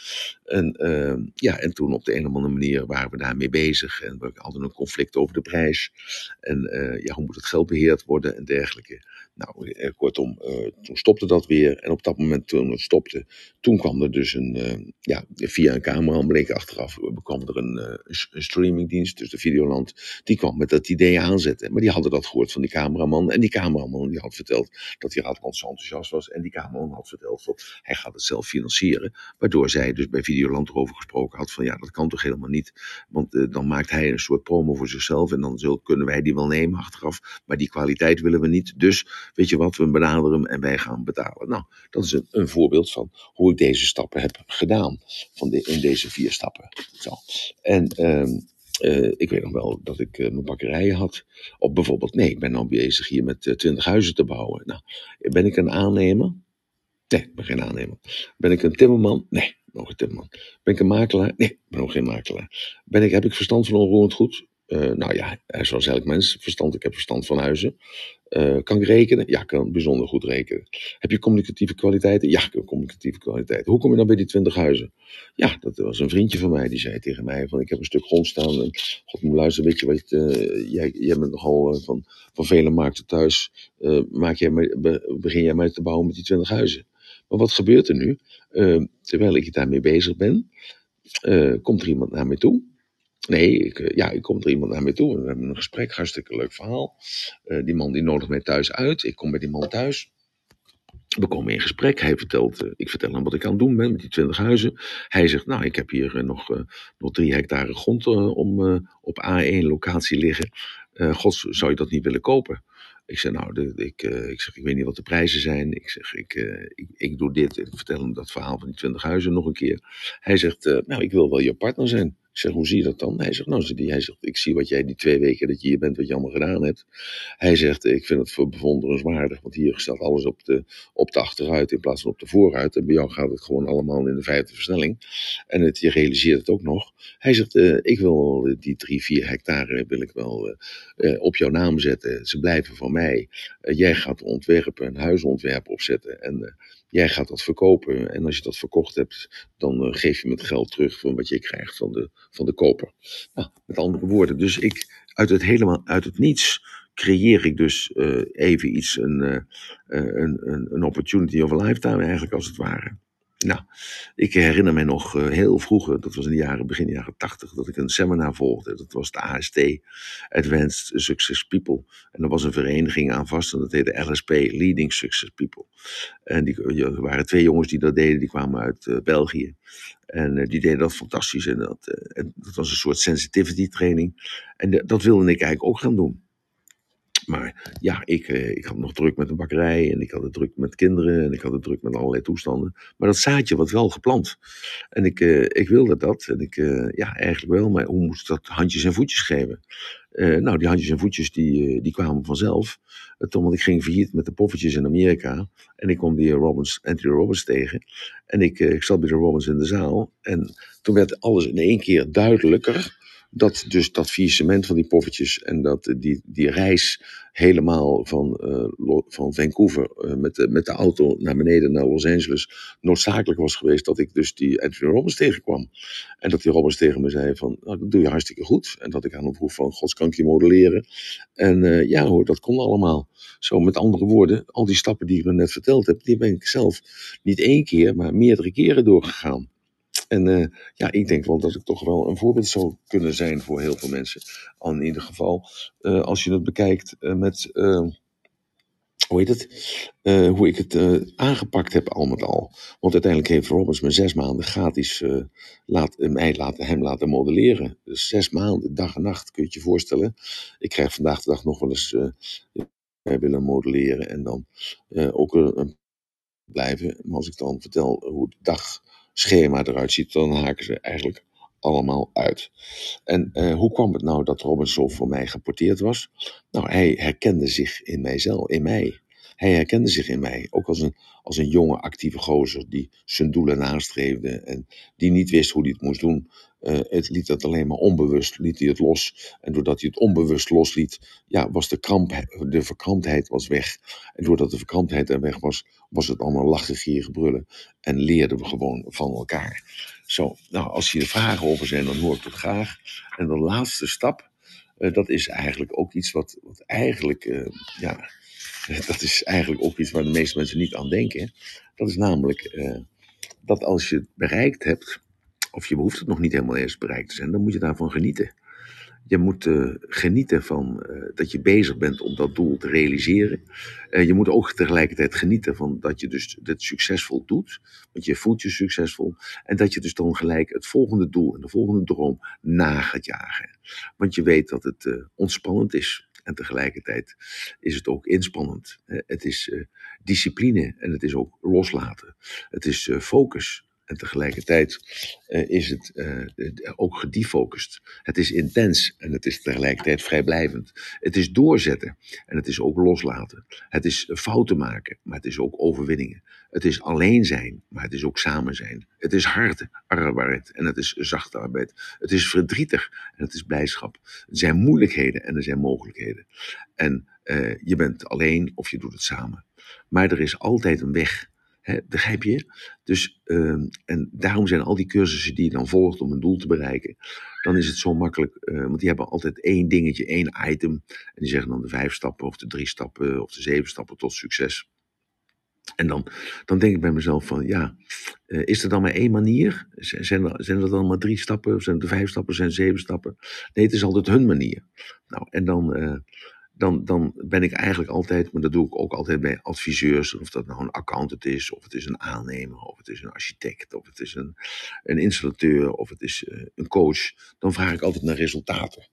En, uh, ja, en toen op de een of andere manier waren we daarmee bezig. En we hadden een conflict over de prijs. En ja, hoe moet het geld beheerd worden en dergelijke. Nou, eh, kortom, uh, toen stopte dat weer. En op dat moment toen het stopte, toen kwam er dus een, uh, ja, via een camera, bleek achteraf, kwam er een, streamingdienst, dus de Videoland, die kwam met dat idee aanzetten. Maar die hadden dat gehoord van die cameraman. En die cameraman die had verteld dat hij zo enthousiast was. En die cameraman had verteld dat hij gaat het zelf financieren. Waardoor zij dus bij Videoland erover gesproken had van ja, dat kan toch helemaal niet. Want dan maakt hij een soort promo voor zichzelf en dan zullen, kunnen wij die wel nemen achteraf. Maar die kwaliteit willen we niet. Dus weet je wat, we benaderen hem en wij gaan betalen. Nou, dat is een, voorbeeld van hoe ik deze stappen heb gedaan. Van de, in deze vier stappen. Zo. En uh, ik weet nog wel dat ik uh, mijn bakkerijen had. Of bijvoorbeeld, nee, ik ben nou bezig hier met uh, twintig huizen te bouwen. Nou, ben ik een aannemer? Nee, ik ben geen aannemer. Ben ik een timmerman? Nee, nog een timmerman. Ben ik een makelaar? Nee, ik ben nog geen makelaar. Ben ik, heb ik verstand van onroerend goed? Uh, nou ja, zoals elk mens verstand. Ik heb verstand van huizen. Uh, kan ik rekenen? Ja, kan bijzonder goed rekenen. Heb je communicatieve kwaliteiten? Ja, ik heb communicatieve kwaliteiten. Hoe kom je dan bij die 20 huizen? Ja, dat was een vriendje van mij die zei tegen mij: van ik heb een stuk grond staan. En God moet luisteren, weet je wat? Uh, jij, jij bent nogal van, van vele markten thuis. maak jij be, begin jij mij te bouwen met die 20 huizen? Maar wat gebeurt er nu? terwijl ik daarmee bezig ben, komt er iemand naar mij toe. Nee, ik, eh, ja, ik kom er iemand naar mij toe. We hebben een gesprek, hartstikke leuk verhaal. Uh, die man die nodigt mij thuis uit. Ik kom bij die man thuis. We komen in gesprek. Hij vertelt, uh, ik vertel hem wat ik aan het doen ben met die 20 huizen. Hij zegt, nou, ik heb hier nog, nog drie hectare grond om op A1 locatie liggen. God, zou je dat niet willen kopen? Ik zeg, nou, ik, ik, zeg, ik weet niet wat de prijzen zijn. Ik zeg, ik, ik, ik doe dit. Ik vertel hem dat verhaal van die 20 huizen nog een keer. Hij zegt, nou, ik wil wel je partner zijn. Ik zeg, hoe zie je dat dan? Hij zegt, nou, hij zegt, ik zie wat jij die twee weken dat je hier bent, wat je allemaal gedaan hebt. Hij zegt, ik vind het bewonderenswaardig, want hier staat alles op de, op de achteruit in plaats van op de vooruit. En bij jou gaat het gewoon allemaal in de vijfde versnelling. En het, je realiseert het ook nog. Hij zegt, uh, ik wil die drie, vier hectare wil ik wel uh, uh, op jouw naam zetten. Ze blijven van mij. jij gaat ontwerpen, een huisontwerp opzetten. En Jij gaat dat verkopen en als je dat verkocht hebt, dan uh, geef je het geld terug van wat je krijgt van de, van de koper. Nou, met andere woorden, dus ik uit het helemaal uit het niets creëer ik dus uh, even iets, een, uh, een, een, een opportunity of a lifetime eigenlijk als het ware. Nou, ik herinner me nog uh, heel vroeger, dat was in de jaren, begin jaren tachtig, dat ik een seminar volgde. Dat was de AST, Advanced Success People. En er was een vereniging aan vast en dat heette LSP, Leading Success People. En die, er waren twee jongens die dat deden, die kwamen uit België. En die deden dat fantastisch. En dat, en dat was een soort sensitivity training. En dat wilde ik eigenlijk ook gaan doen. Maar ja, ik, eh, ik had nog druk met de bakkerij en ik had het druk met kinderen en ik had het druk met allerlei toestanden. Maar dat zaadje was wel geplant. En ik, uh, ik wilde dat. En ik, uh, ja, eigenlijk wel. Maar hoe moest dat handjes en voetjes geven? nou, die handjes en voetjes die, die kwamen vanzelf. toen, want ik ging failliet met de poffertjes in Amerika. En ik kwam die Robbins, Anthony Robbins tegen. En ik, ik zat bij de Robbins in de zaal. En toen werd alles in één keer duidelijker dat dus dat cement van die poffertjes en dat die, die reis helemaal van, uh, van Vancouver uh, met, de, met de auto naar beneden naar Los Angeles noodzakelijk was geweest dat ik dus die Anthony Robbins tegenkwam. En dat die Robbins tegen me zei van, nou, dat doe je hartstikke goed. En dat ik aan hem vroeg van, gods kan ik je modelleren? En ja hoor, dat kon allemaal. Zo met andere woorden, al die stappen die ik me net verteld heb, die ben ik zelf niet één keer, maar meerdere keren doorgegaan. En uh, ja, ik denk wel dat ik toch wel een voorbeeld zou kunnen zijn voor heel veel mensen. Al in ieder geval, uh, als je het bekijkt uh, met, hoe heet het, hoe ik het aangepakt heb al met al. Want uiteindelijk heeft Robbins me zes maanden gratis laat, mij laten, hem laten modelleren. Dus zes maanden, dag en nacht, kun je je voorstellen. Ik krijg vandaag de dag nog wel eens willen modelleren en dan ook een blijven. Maar als ik dan vertel hoe de dag schema eruit ziet, dan haken ze eigenlijk allemaal uit. En uh, hoe kwam het nou dat Robinson voor mij geporteerd was? Nou, hij herkende zich in mijzelf, in mij. hij herkende zich in mij. Ook als een, als een jonge, actieve gozer die zijn doelen nastreefde en die niet wist hoe hij het moest doen. Uh, het liet dat alleen maar onbewust, liet hij het los. En doordat hij het onbewust losliet, ja, was de, kramp, de verkramptheid was weg. En doordat de verkramptheid er weg was, was het allemaal lachen, brullen. En leerden we gewoon van elkaar. Zo, nou, als hier vragen over zijn, dan hoor ik het graag. En de laatste stap, uh, dat is eigenlijk ook iets wat, wat eigenlijk, uh, ja, (laughs) dat is eigenlijk ook iets waar de meeste mensen niet aan denken. Dat is namelijk dat als je het bereikt hebt, of je hoeft het nog niet helemaal eerst bereikt te zijn, dan moet je daarvan genieten. Je moet uh, genieten van uh, dat je bezig bent om dat doel te realiseren. Uh, je moet ook tegelijkertijd genieten van dat je dus dit succesvol doet. Want je voelt je succesvol. En dat je dus dan gelijk het volgende doel en de volgende droom na gaat jagen. Want je weet dat het ontspannend is. En tegelijkertijd is het ook inspannend. Het is discipline en het is ook loslaten. Het is focus. En tegelijkertijd uh, is het uh, ook gedefocust. Het is intens en het is tegelijkertijd vrijblijvend. Het is doorzetten en het is ook loslaten. Het is fouten maken, maar het is ook overwinningen. Het is alleen zijn, maar het is ook samen zijn. Het is harde arbeid en het is zachte arbeid. Het is verdrietig en het is blijdschap. Het zijn moeilijkheden en er zijn mogelijkheden. En uh, je bent alleen of je doet het samen. Maar er is altijd een weg. He, begrijp je? Dus, uh, en daarom zijn al die cursussen die je dan volgt om een doel te bereiken, dan is het zo makkelijk, uh, want die hebben altijd één dingetje, één item. En die zeggen dan de vijf stappen, of de drie stappen, of de zeven stappen tot succes. En dan, dan denk ik bij mezelf van, ja, uh, is er dan maar één manier? Zijn er, zijn er dan maar drie stappen, of zijn het vijf stappen, zijn zeven stappen? Nee, het is altijd hun manier. Nou, en dan dan, dan ben ik eigenlijk altijd, maar dat doe ik ook altijd bij adviseurs, of dat nou een accountant is, of het is een aannemer, of het is een architect, of het is een, een installateur, of het is uh, een coach, dan vraag ik altijd naar resultaten.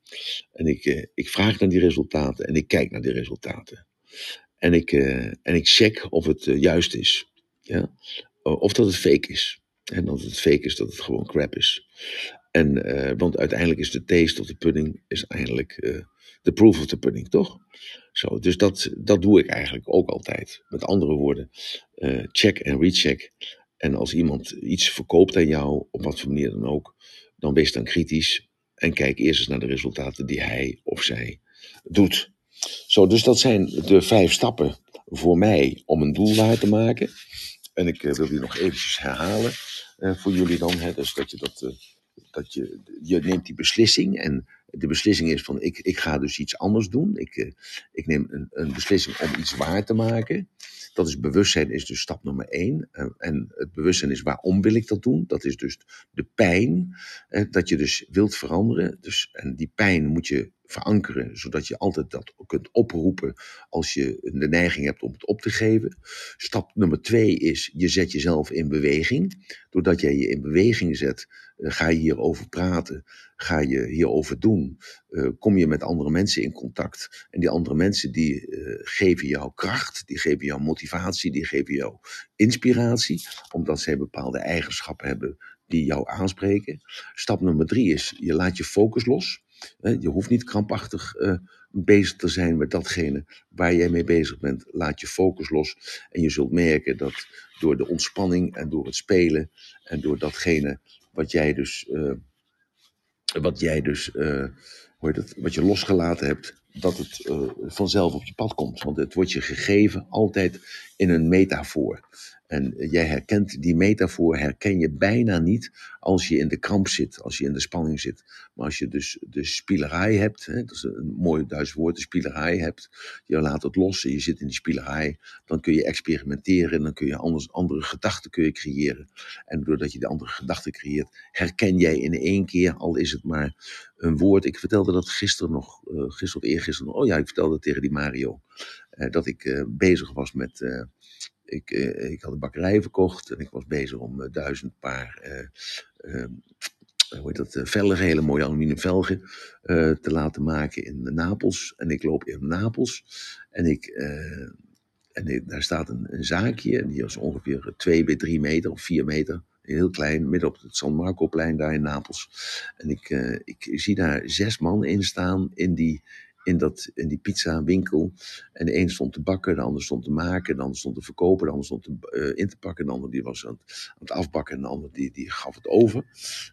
En ik, uh, ik vraag naar die resultaten en ik kijk naar die resultaten. En ik, uh, en ik check of het juist is. Ja? Of dat het fake is. En dat het fake is, dat het gewoon crap is. En, want uiteindelijk is de taste of de pudding is eigenlijk de proof of the pudding, toch? Zo, dus dat, dat doe ik eigenlijk ook altijd. Met andere woorden, uh, check en recheck. En als iemand iets verkoopt aan jou, op wat voor manier dan ook, dan wees dan kritisch en kijk eerst eens naar de resultaten die hij of zij doet. Zo, dus dat zijn de vijf stappen voor mij om een doel waar te maken. En ik wil die nog eventjes herhalen voor jullie dan. Hè, dus dat je dat, dat je, je neemt die beslissing en de beslissing is van ik, ik ga dus iets anders doen. Ik, uh, ik neem een, een beslissing om iets waar te maken. Dat is bewustzijn, is dus stap nummer één. Uh, en het bewustzijn is waarom wil ik dat doen? Dat is dus de pijn, uh, dat je dus wilt veranderen. Dus, en die pijn moet je verankeren, zodat je altijd dat kunt oproepen als je de neiging hebt om het op te geven. Stap nummer twee is, je zet jezelf in beweging. Doordat jij je in beweging zet, ga je hierover praten, ga je hierover doen, uh, kom je met andere mensen in contact. En die andere mensen die uh, geven jou kracht, die geven jou motivatie, die geven jou inspiratie, omdat zij bepaalde eigenschappen hebben die jou aanspreken. Stap nummer drie is, je laat je focus los. Je hoeft niet krampachtig uh, bezig te zijn met datgene waar jij mee bezig bent. Laat je focus los. En je zult merken dat door de ontspanning en door het spelen en door datgene wat jij dus, uh, wat jij dus, uh, hoe het, wat je losgelaten hebt, dat het uh, vanzelf op je pad komt. Want het wordt je gegeven altijd in een metafoor. En jij herkent die metafoor, herken je bijna niet als je in de kramp zit, als je in de spanning zit. Maar als je dus de spielerij hebt, hè, dat is een mooi Duits woord, de spielerij hebt, je laat het los en je zit in die spielerij, dan kun je experimenteren en dan kun je anders, andere gedachten kun je creëren. En doordat je die andere gedachten creëert, herken jij in één keer, al is het maar een woord. Ik vertelde dat gisteren nog, uh, gisteren of eergisteren nog, oh ja, ik vertelde tegen die Mario, uh, dat ik uh, bezig was met ik, uh, ik had een bakkerij verkocht en ik was bezig om duizend paar uh, hoe heet dat, velgen, hele mooie aluminium velgen, te laten maken in Napels. En ik loop in Napels en ik, en ik, daar staat een, een zaakje en die is ongeveer 2 bij 3 meter of 4 meter. Heel klein, midden op het San Marco-plein daar in Napels. En ik, ik zie daar zes man in staan in die, in, dat, in die pizza winkel. En de een stond te bakken, de ander stond te maken, de ander stond te verkopen, de ander stond te, eh, in te pakken, de ander die was aan het, aan het afbakken en de ander die, die gaf het over.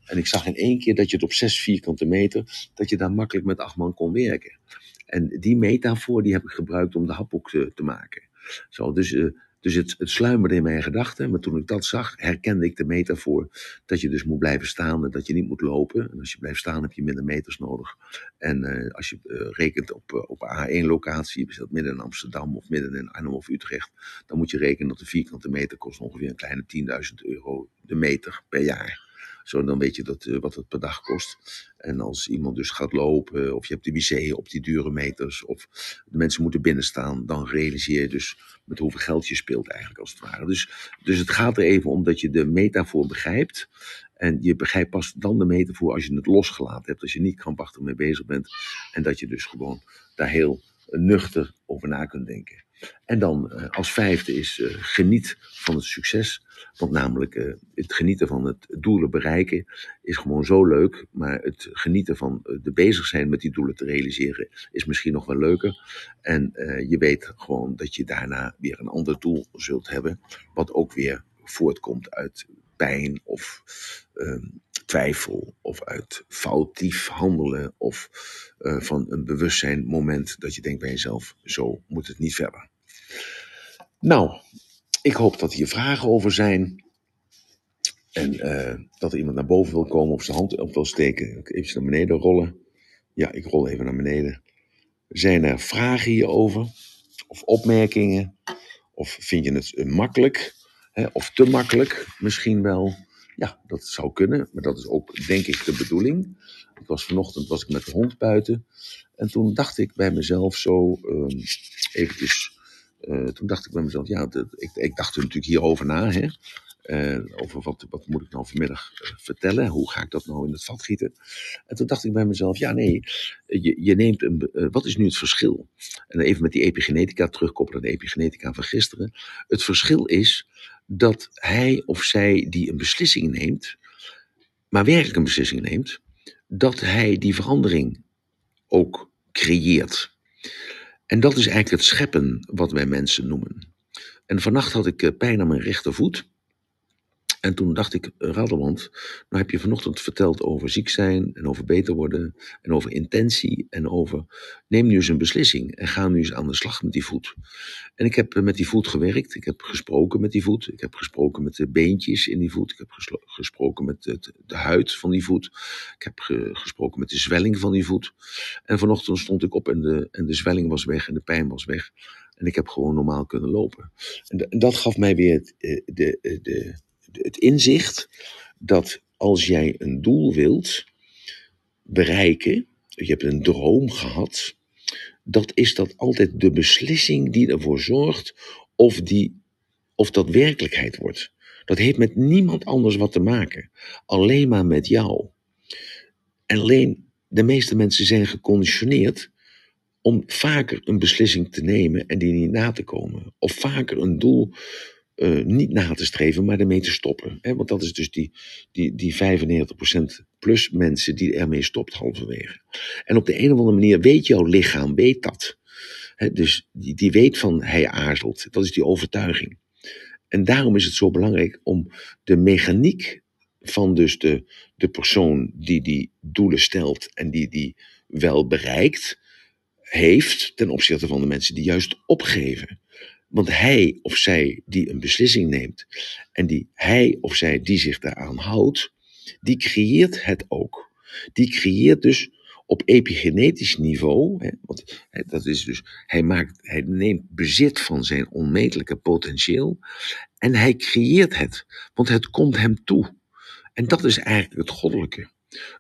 En ik zag in één keer dat je het op zes vierkante meter, dat je daar makkelijk met acht man kon werken. En die metafoor die heb ik gebruikt om de haphoek te, te maken. Zo, dus uh, dus het, het sluimerde in mijn gedachten. Maar toen ik dat zag, herkende ik de metafoor. Dat je dus moet blijven staan en dat je niet moet lopen. En als je blijft staan heb je minder meters nodig. En uh, als je uh, rekent op, uh, op A1-locatie, je dat midden in Amsterdam of midden in Arnhem of Utrecht. Dan moet je rekenen dat de vierkante meter kost ongeveer een kleine 10.000 euro de meter per jaar. Zo, dan weet je dat, uh, wat het per dag kost. En als iemand dus gaat lopen, of je hebt de wc op die dure meters, of de mensen moeten binnenstaan, dan realiseer je dus met hoeveel geld je speelt eigenlijk als het ware. Dus, dus het gaat er even om dat je de metafoor begrijpt. En je begrijpt pas dan de metafoor als je het losgelaten hebt, als je niet krampachtig mee bezig bent. En dat je dus gewoon daar heel nuchter over na kunt denken. En dan uh, als vijfde is uh, geniet van het succes. Want namelijk uh, het genieten van het doelen bereiken is gewoon zo leuk. Maar het genieten van de bezig zijn met die doelen te realiseren is misschien nog wel leuker. En je weet gewoon dat je daarna weer een ander doel zult hebben. Wat ook weer voortkomt uit pijn of um, twijfel of uit foutief handelen of uh, van een bewustzijn moment dat je denkt bij jezelf, zo moet het niet verder. Nou, ik hoop dat hier vragen over zijn. En uh, dat er iemand naar boven wil komen of zijn hand op wil steken. Even naar beneden rollen. Ja, ik rol even naar beneden. Zijn er vragen hierover? Of opmerkingen? Of vind je het makkelijk? Hè? Of te makkelijk misschien wel? Ja, dat zou kunnen, maar dat is ook denk ik de bedoeling. Ik was vanochtend was ik met de hond buiten en toen dacht ik bij mezelf zo um, eventjes, uh, toen dacht ik bij mezelf, ja, ik, ik dacht er natuurlijk hierover na, hè. Uh, over wat, wat moet ik nou vanmiddag uh, vertellen? Hoe ga ik dat nou in het vat gieten? En toen dacht ik bij mezelf, ja nee, je, je neemt een, wat is nu het verschil? En even met die epigenetica terugkoppelen, de epigenetica van gisteren. Het verschil is dat hij of zij die een beslissing neemt, maar werkelijk een beslissing neemt, dat hij die verandering ook creëert. En dat is eigenlijk het scheppen wat wij mensen noemen. En vannacht had ik pijn aan mijn rechtervoet. En toen dacht ik, Radeland, nou heb je vanochtend verteld over ziek zijn en over beter worden en over intentie en over neem nu eens een beslissing en ga nu eens aan de slag met die voet. En ik heb met die voet gewerkt, ik heb gesproken met die voet, ik heb gesproken met de beentjes in die voet, ik heb gesproken met de, de huid van die voet, ik heb ge gesproken met de zwelling van die voet. En vanochtend stond ik op en de, en de zwelling was weg en de pijn was weg. En ik heb gewoon normaal kunnen lopen. En, dat gaf mij weer het, de, de, de het inzicht dat als jij een doel wilt bereiken, je hebt een droom gehad, dat is dat altijd de beslissing die ervoor zorgt of, die, of dat werkelijkheid wordt. Dat heeft met niemand anders wat te maken, alleen maar met jou. En alleen de meeste mensen zijn geconditioneerd om vaker een beslissing te nemen en die niet na te komen. Of vaker een doel uh, niet na te streven, maar ermee te stoppen. Hè? Want dat is dus die, die, die 95% plus mensen die ermee stopt halverwege. En op de een of andere manier weet jouw lichaam, weet dat. Hè? Dus die, die weet van hij aarzelt. Dat is die overtuiging. En daarom is het zo belangrijk om de mechaniek van dus de, de persoon die die doelen stelt en die die wel bereikt, heeft ten opzichte van de mensen die juist opgeven. Want hij of zij die een beslissing neemt en die hij of zij die zich daaraan houdt, die creëert het ook. Die creëert dus op epigenetisch niveau, hè, want dat is dus, hij, maakt, hij neemt bezit van zijn onmetelijke potentieel en hij creëert het, want het komt hem toe. En dat is eigenlijk het goddelijke.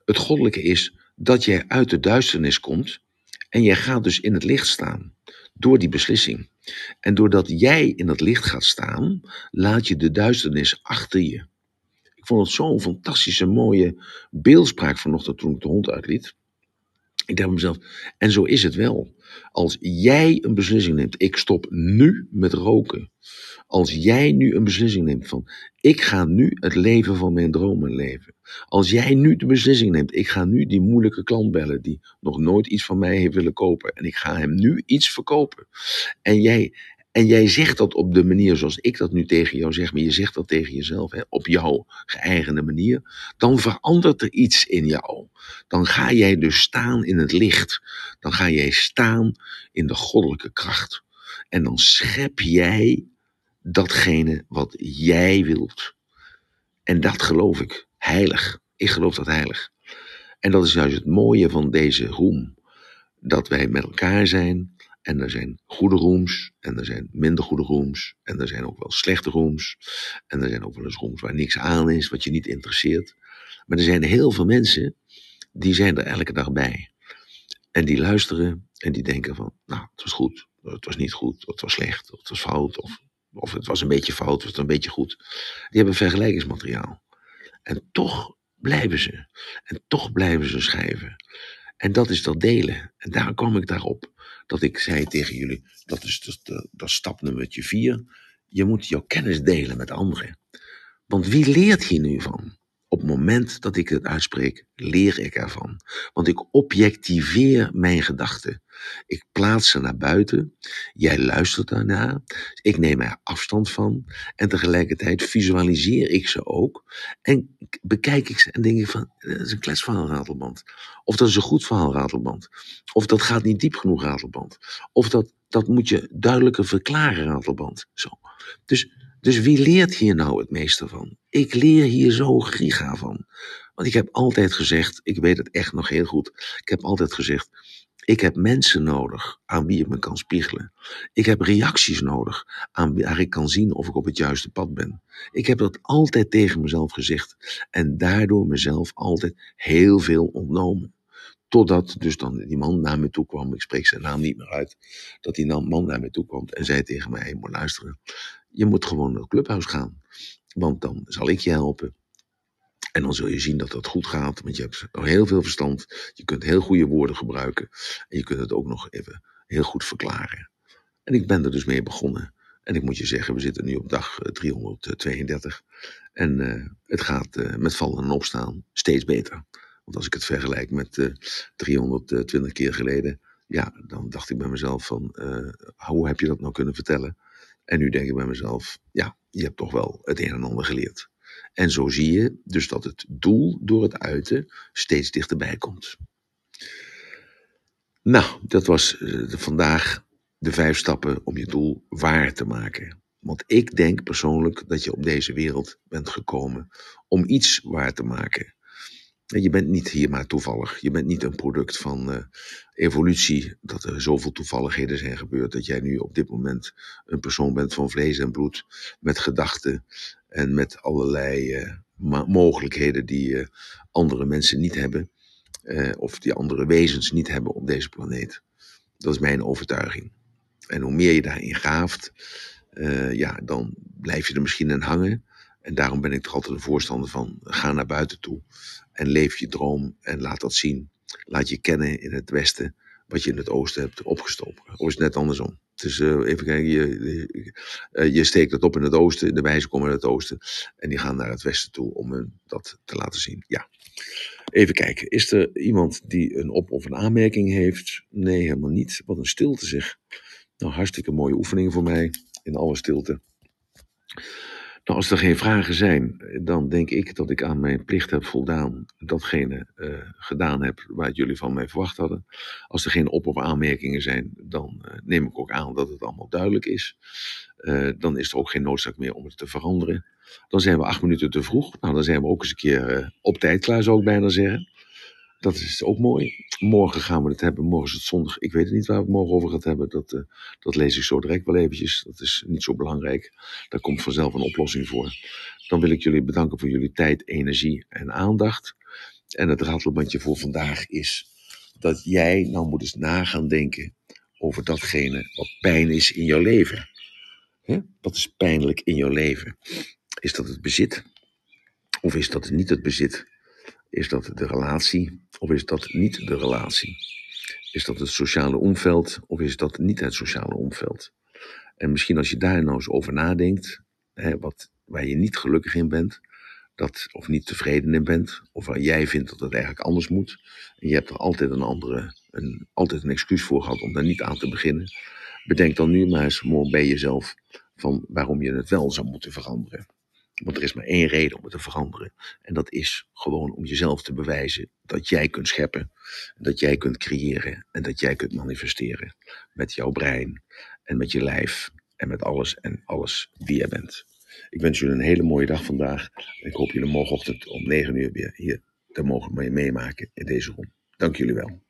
Het goddelijke is dat jij uit de duisternis komt en jij gaat dus in het licht staan door die beslissing. En doordat jij in het licht gaat staan, laat je de duisternis achter je. Ik vond het zo'n fantastische mooie beeldspraak vanochtend toen ik de hond uitliet. Ik dacht mezelf, en zo is het wel. Als jij een beslissing neemt, ik stop nu met roken. Als jij nu een beslissing neemt van, ik ga nu het leven van mijn dromen leven. Als jij nu de beslissing neemt, ik ga nu die moeilijke klant bellen die nog nooit iets van mij heeft willen kopen. En ik ga hem nu iets verkopen. En jij, en jij zegt dat op de manier zoals ik dat nu tegen jou zeg, maar je zegt dat tegen jezelf, hè, op jouw geëigende manier, dan verandert er iets in jou. Dan ga jij dus staan in het licht. Dan ga jij staan in de goddelijke kracht. En dan schep jij datgene wat jij wilt. En dat geloof ik heilig. Ik geloof dat heilig. En dat is juist het mooie van deze roem. Dat wij met elkaar zijn. En er zijn goede rooms. En er zijn minder goede rooms. En er zijn ook wel slechte rooms. En er zijn ook wel eens rooms waar niks aan is. Wat je niet interesseert. Maar er zijn heel veel mensen. Die zijn er elke dag bij. En die luisteren. En die denken van. Nou het was goed. Het was niet goed. Het was slecht. Het was fout. Of of het was een beetje fout, of het een beetje goed. Die hebben vergelijkingsmateriaal. En toch blijven ze. En toch blijven ze schrijven. En dat is dat delen. En daar kwam ik daarop. Dat ik zei tegen jullie, dat is dat, dat stap nummertje vier. Je moet jouw kennis delen met anderen. Want wie leert hier nu van? Op het moment dat ik het uitspreek, leer ik ervan. Want ik objectiveer mijn gedachten. Ik plaats ze naar buiten. Jij luistert daarna. Ik neem er afstand van. En tegelijkertijd visualiseer ik ze ook. En bekijk ik ze en denk ik van, dat is een kletsverhaal ratelband. Of dat is een goed verhaal ratelband. Of dat gaat niet diep genoeg ratelband. Of dat, dat moet je duidelijker verklaren ratelband. Zo. Dus dus wie leert hier nou het meeste van? Ik leer hier zo giga van. Want ik heb altijd gezegd, ik weet het echt nog heel goed. Ik heb altijd gezegd, ik heb mensen nodig aan wie ik me kan spiegelen. Ik heb reacties nodig aan waar ik kan zien of ik op het juiste pad ben. Ik heb dat altijd tegen mezelf gezegd en daardoor mezelf altijd heel veel ontnomen. Totdat dus dan die man naar me toe kwam, ik spreek zijn naam niet meer uit, dat die man naar me toe kwam en zei tegen mij, hey, luisteren, je moet gewoon naar het clubhuis gaan. Want dan zal ik je helpen. En dan zul je zien dat dat goed gaat, want je hebt heel veel verstand. Je kunt heel goede woorden gebruiken. En je kunt het ook nog even heel goed verklaren. En ik ben er dus mee begonnen. En ik moet je zeggen, we zitten nu op dag 332. Eh, en uh, het gaat uh, met vallen en opstaan steeds beter. Want als ik het vergelijk met uh, 320 keer geleden, ja, dan dacht ik bij mezelf van, hoe heb je dat nou kunnen vertellen? En nu denk ik bij mezelf, ja, je hebt toch wel het een en ander geleerd. En zo zie je dus dat het doel door het uiten steeds dichterbij komt. Nou, dat was uh, vandaag de vijf stappen om je doel waar te maken. Want ik denk persoonlijk dat je op deze wereld bent gekomen om iets waar te maken. Je bent niet hier maar toevallig. Je bent niet een product van uh, evolutie. Dat er zoveel toevalligheden zijn gebeurd. Dat jij nu op dit moment een persoon bent van vlees en bloed. Met gedachten en met allerlei uh, mogelijkheden die uh, andere mensen niet hebben. of die andere wezens niet hebben op deze planeet. Dat is mijn overtuiging. En hoe meer je daarin gaaft, ja, dan blijf je er misschien aan hangen. En daarom ben ik toch altijd een voorstander van: ga naar buiten toe en leef je droom en laat dat zien. Laat je kennen in het westen wat je in het oosten hebt opgestoken. Of is het net andersom? Dus uh, even kijken, je, uh, je steekt het op in het oosten, de wijzen komen uit het oosten en die gaan naar het westen toe om hun dat te laten zien. Ja. Even kijken, is er iemand die een op- of een aanmerking heeft? Nee, helemaal niet. Wat een stilte zeg. Nou, hartstikke mooie oefening voor mij, in alle stilte. Nou, als er geen vragen zijn, dan denk ik dat ik aan mijn plicht heb voldaan. Datgene uh, gedaan heb waar jullie van mij verwacht hadden. Als er geen op- of aanmerkingen zijn, dan uh, neem ik ook aan dat het allemaal duidelijk is. Uh, dan is er ook geen noodzaak meer om het te veranderen. Dan zijn we acht minuten te vroeg. Nou, dan zijn we ook eens een keer op tijd klaar, zou ik bijna zeggen. Dat is ook mooi. Morgen gaan we het hebben. Morgen is het zondag. Ik weet het niet waar we het morgen over gaan hebben. Dat, uh, dat lees ik zo direct wel eventjes. Dat is niet zo belangrijk. Daar komt vanzelf een oplossing voor. Dan wil ik jullie bedanken voor jullie tijd, energie en aandacht. En het ratelbandje voor vandaag is dat jij nou moet eens na gaan denken over datgene wat pijn is in jouw leven. Hè? Wat is pijnlijk in jouw leven? Is dat het bezit? Of is dat niet het bezit? Is dat de relatie of is dat niet de relatie? Is dat het sociale omveld of is dat niet het sociale omveld? En misschien als je daar nou eens over nadenkt, hè, wat, waar je niet gelukkig in bent, dat, of niet tevreden in bent, of waar jij vindt dat het eigenlijk anders moet, en je hebt er altijd een andere, een, altijd een excuus voor gehad om daar niet aan te beginnen, bedenk dan nu maar eens bij jezelf van waarom je het wel zou moeten veranderen. Want er is maar één reden om het te veranderen. En dat is gewoon om jezelf te bewijzen dat jij kunt scheppen, dat jij kunt creëren en dat jij kunt manifesteren met jouw brein en met je lijf en met alles en alles wie jij bent. Ik wens jullie een hele mooie dag vandaag. Ik hoop jullie morgenochtend om 9 uur weer hier te mogen meemaken in deze room. Dank jullie wel.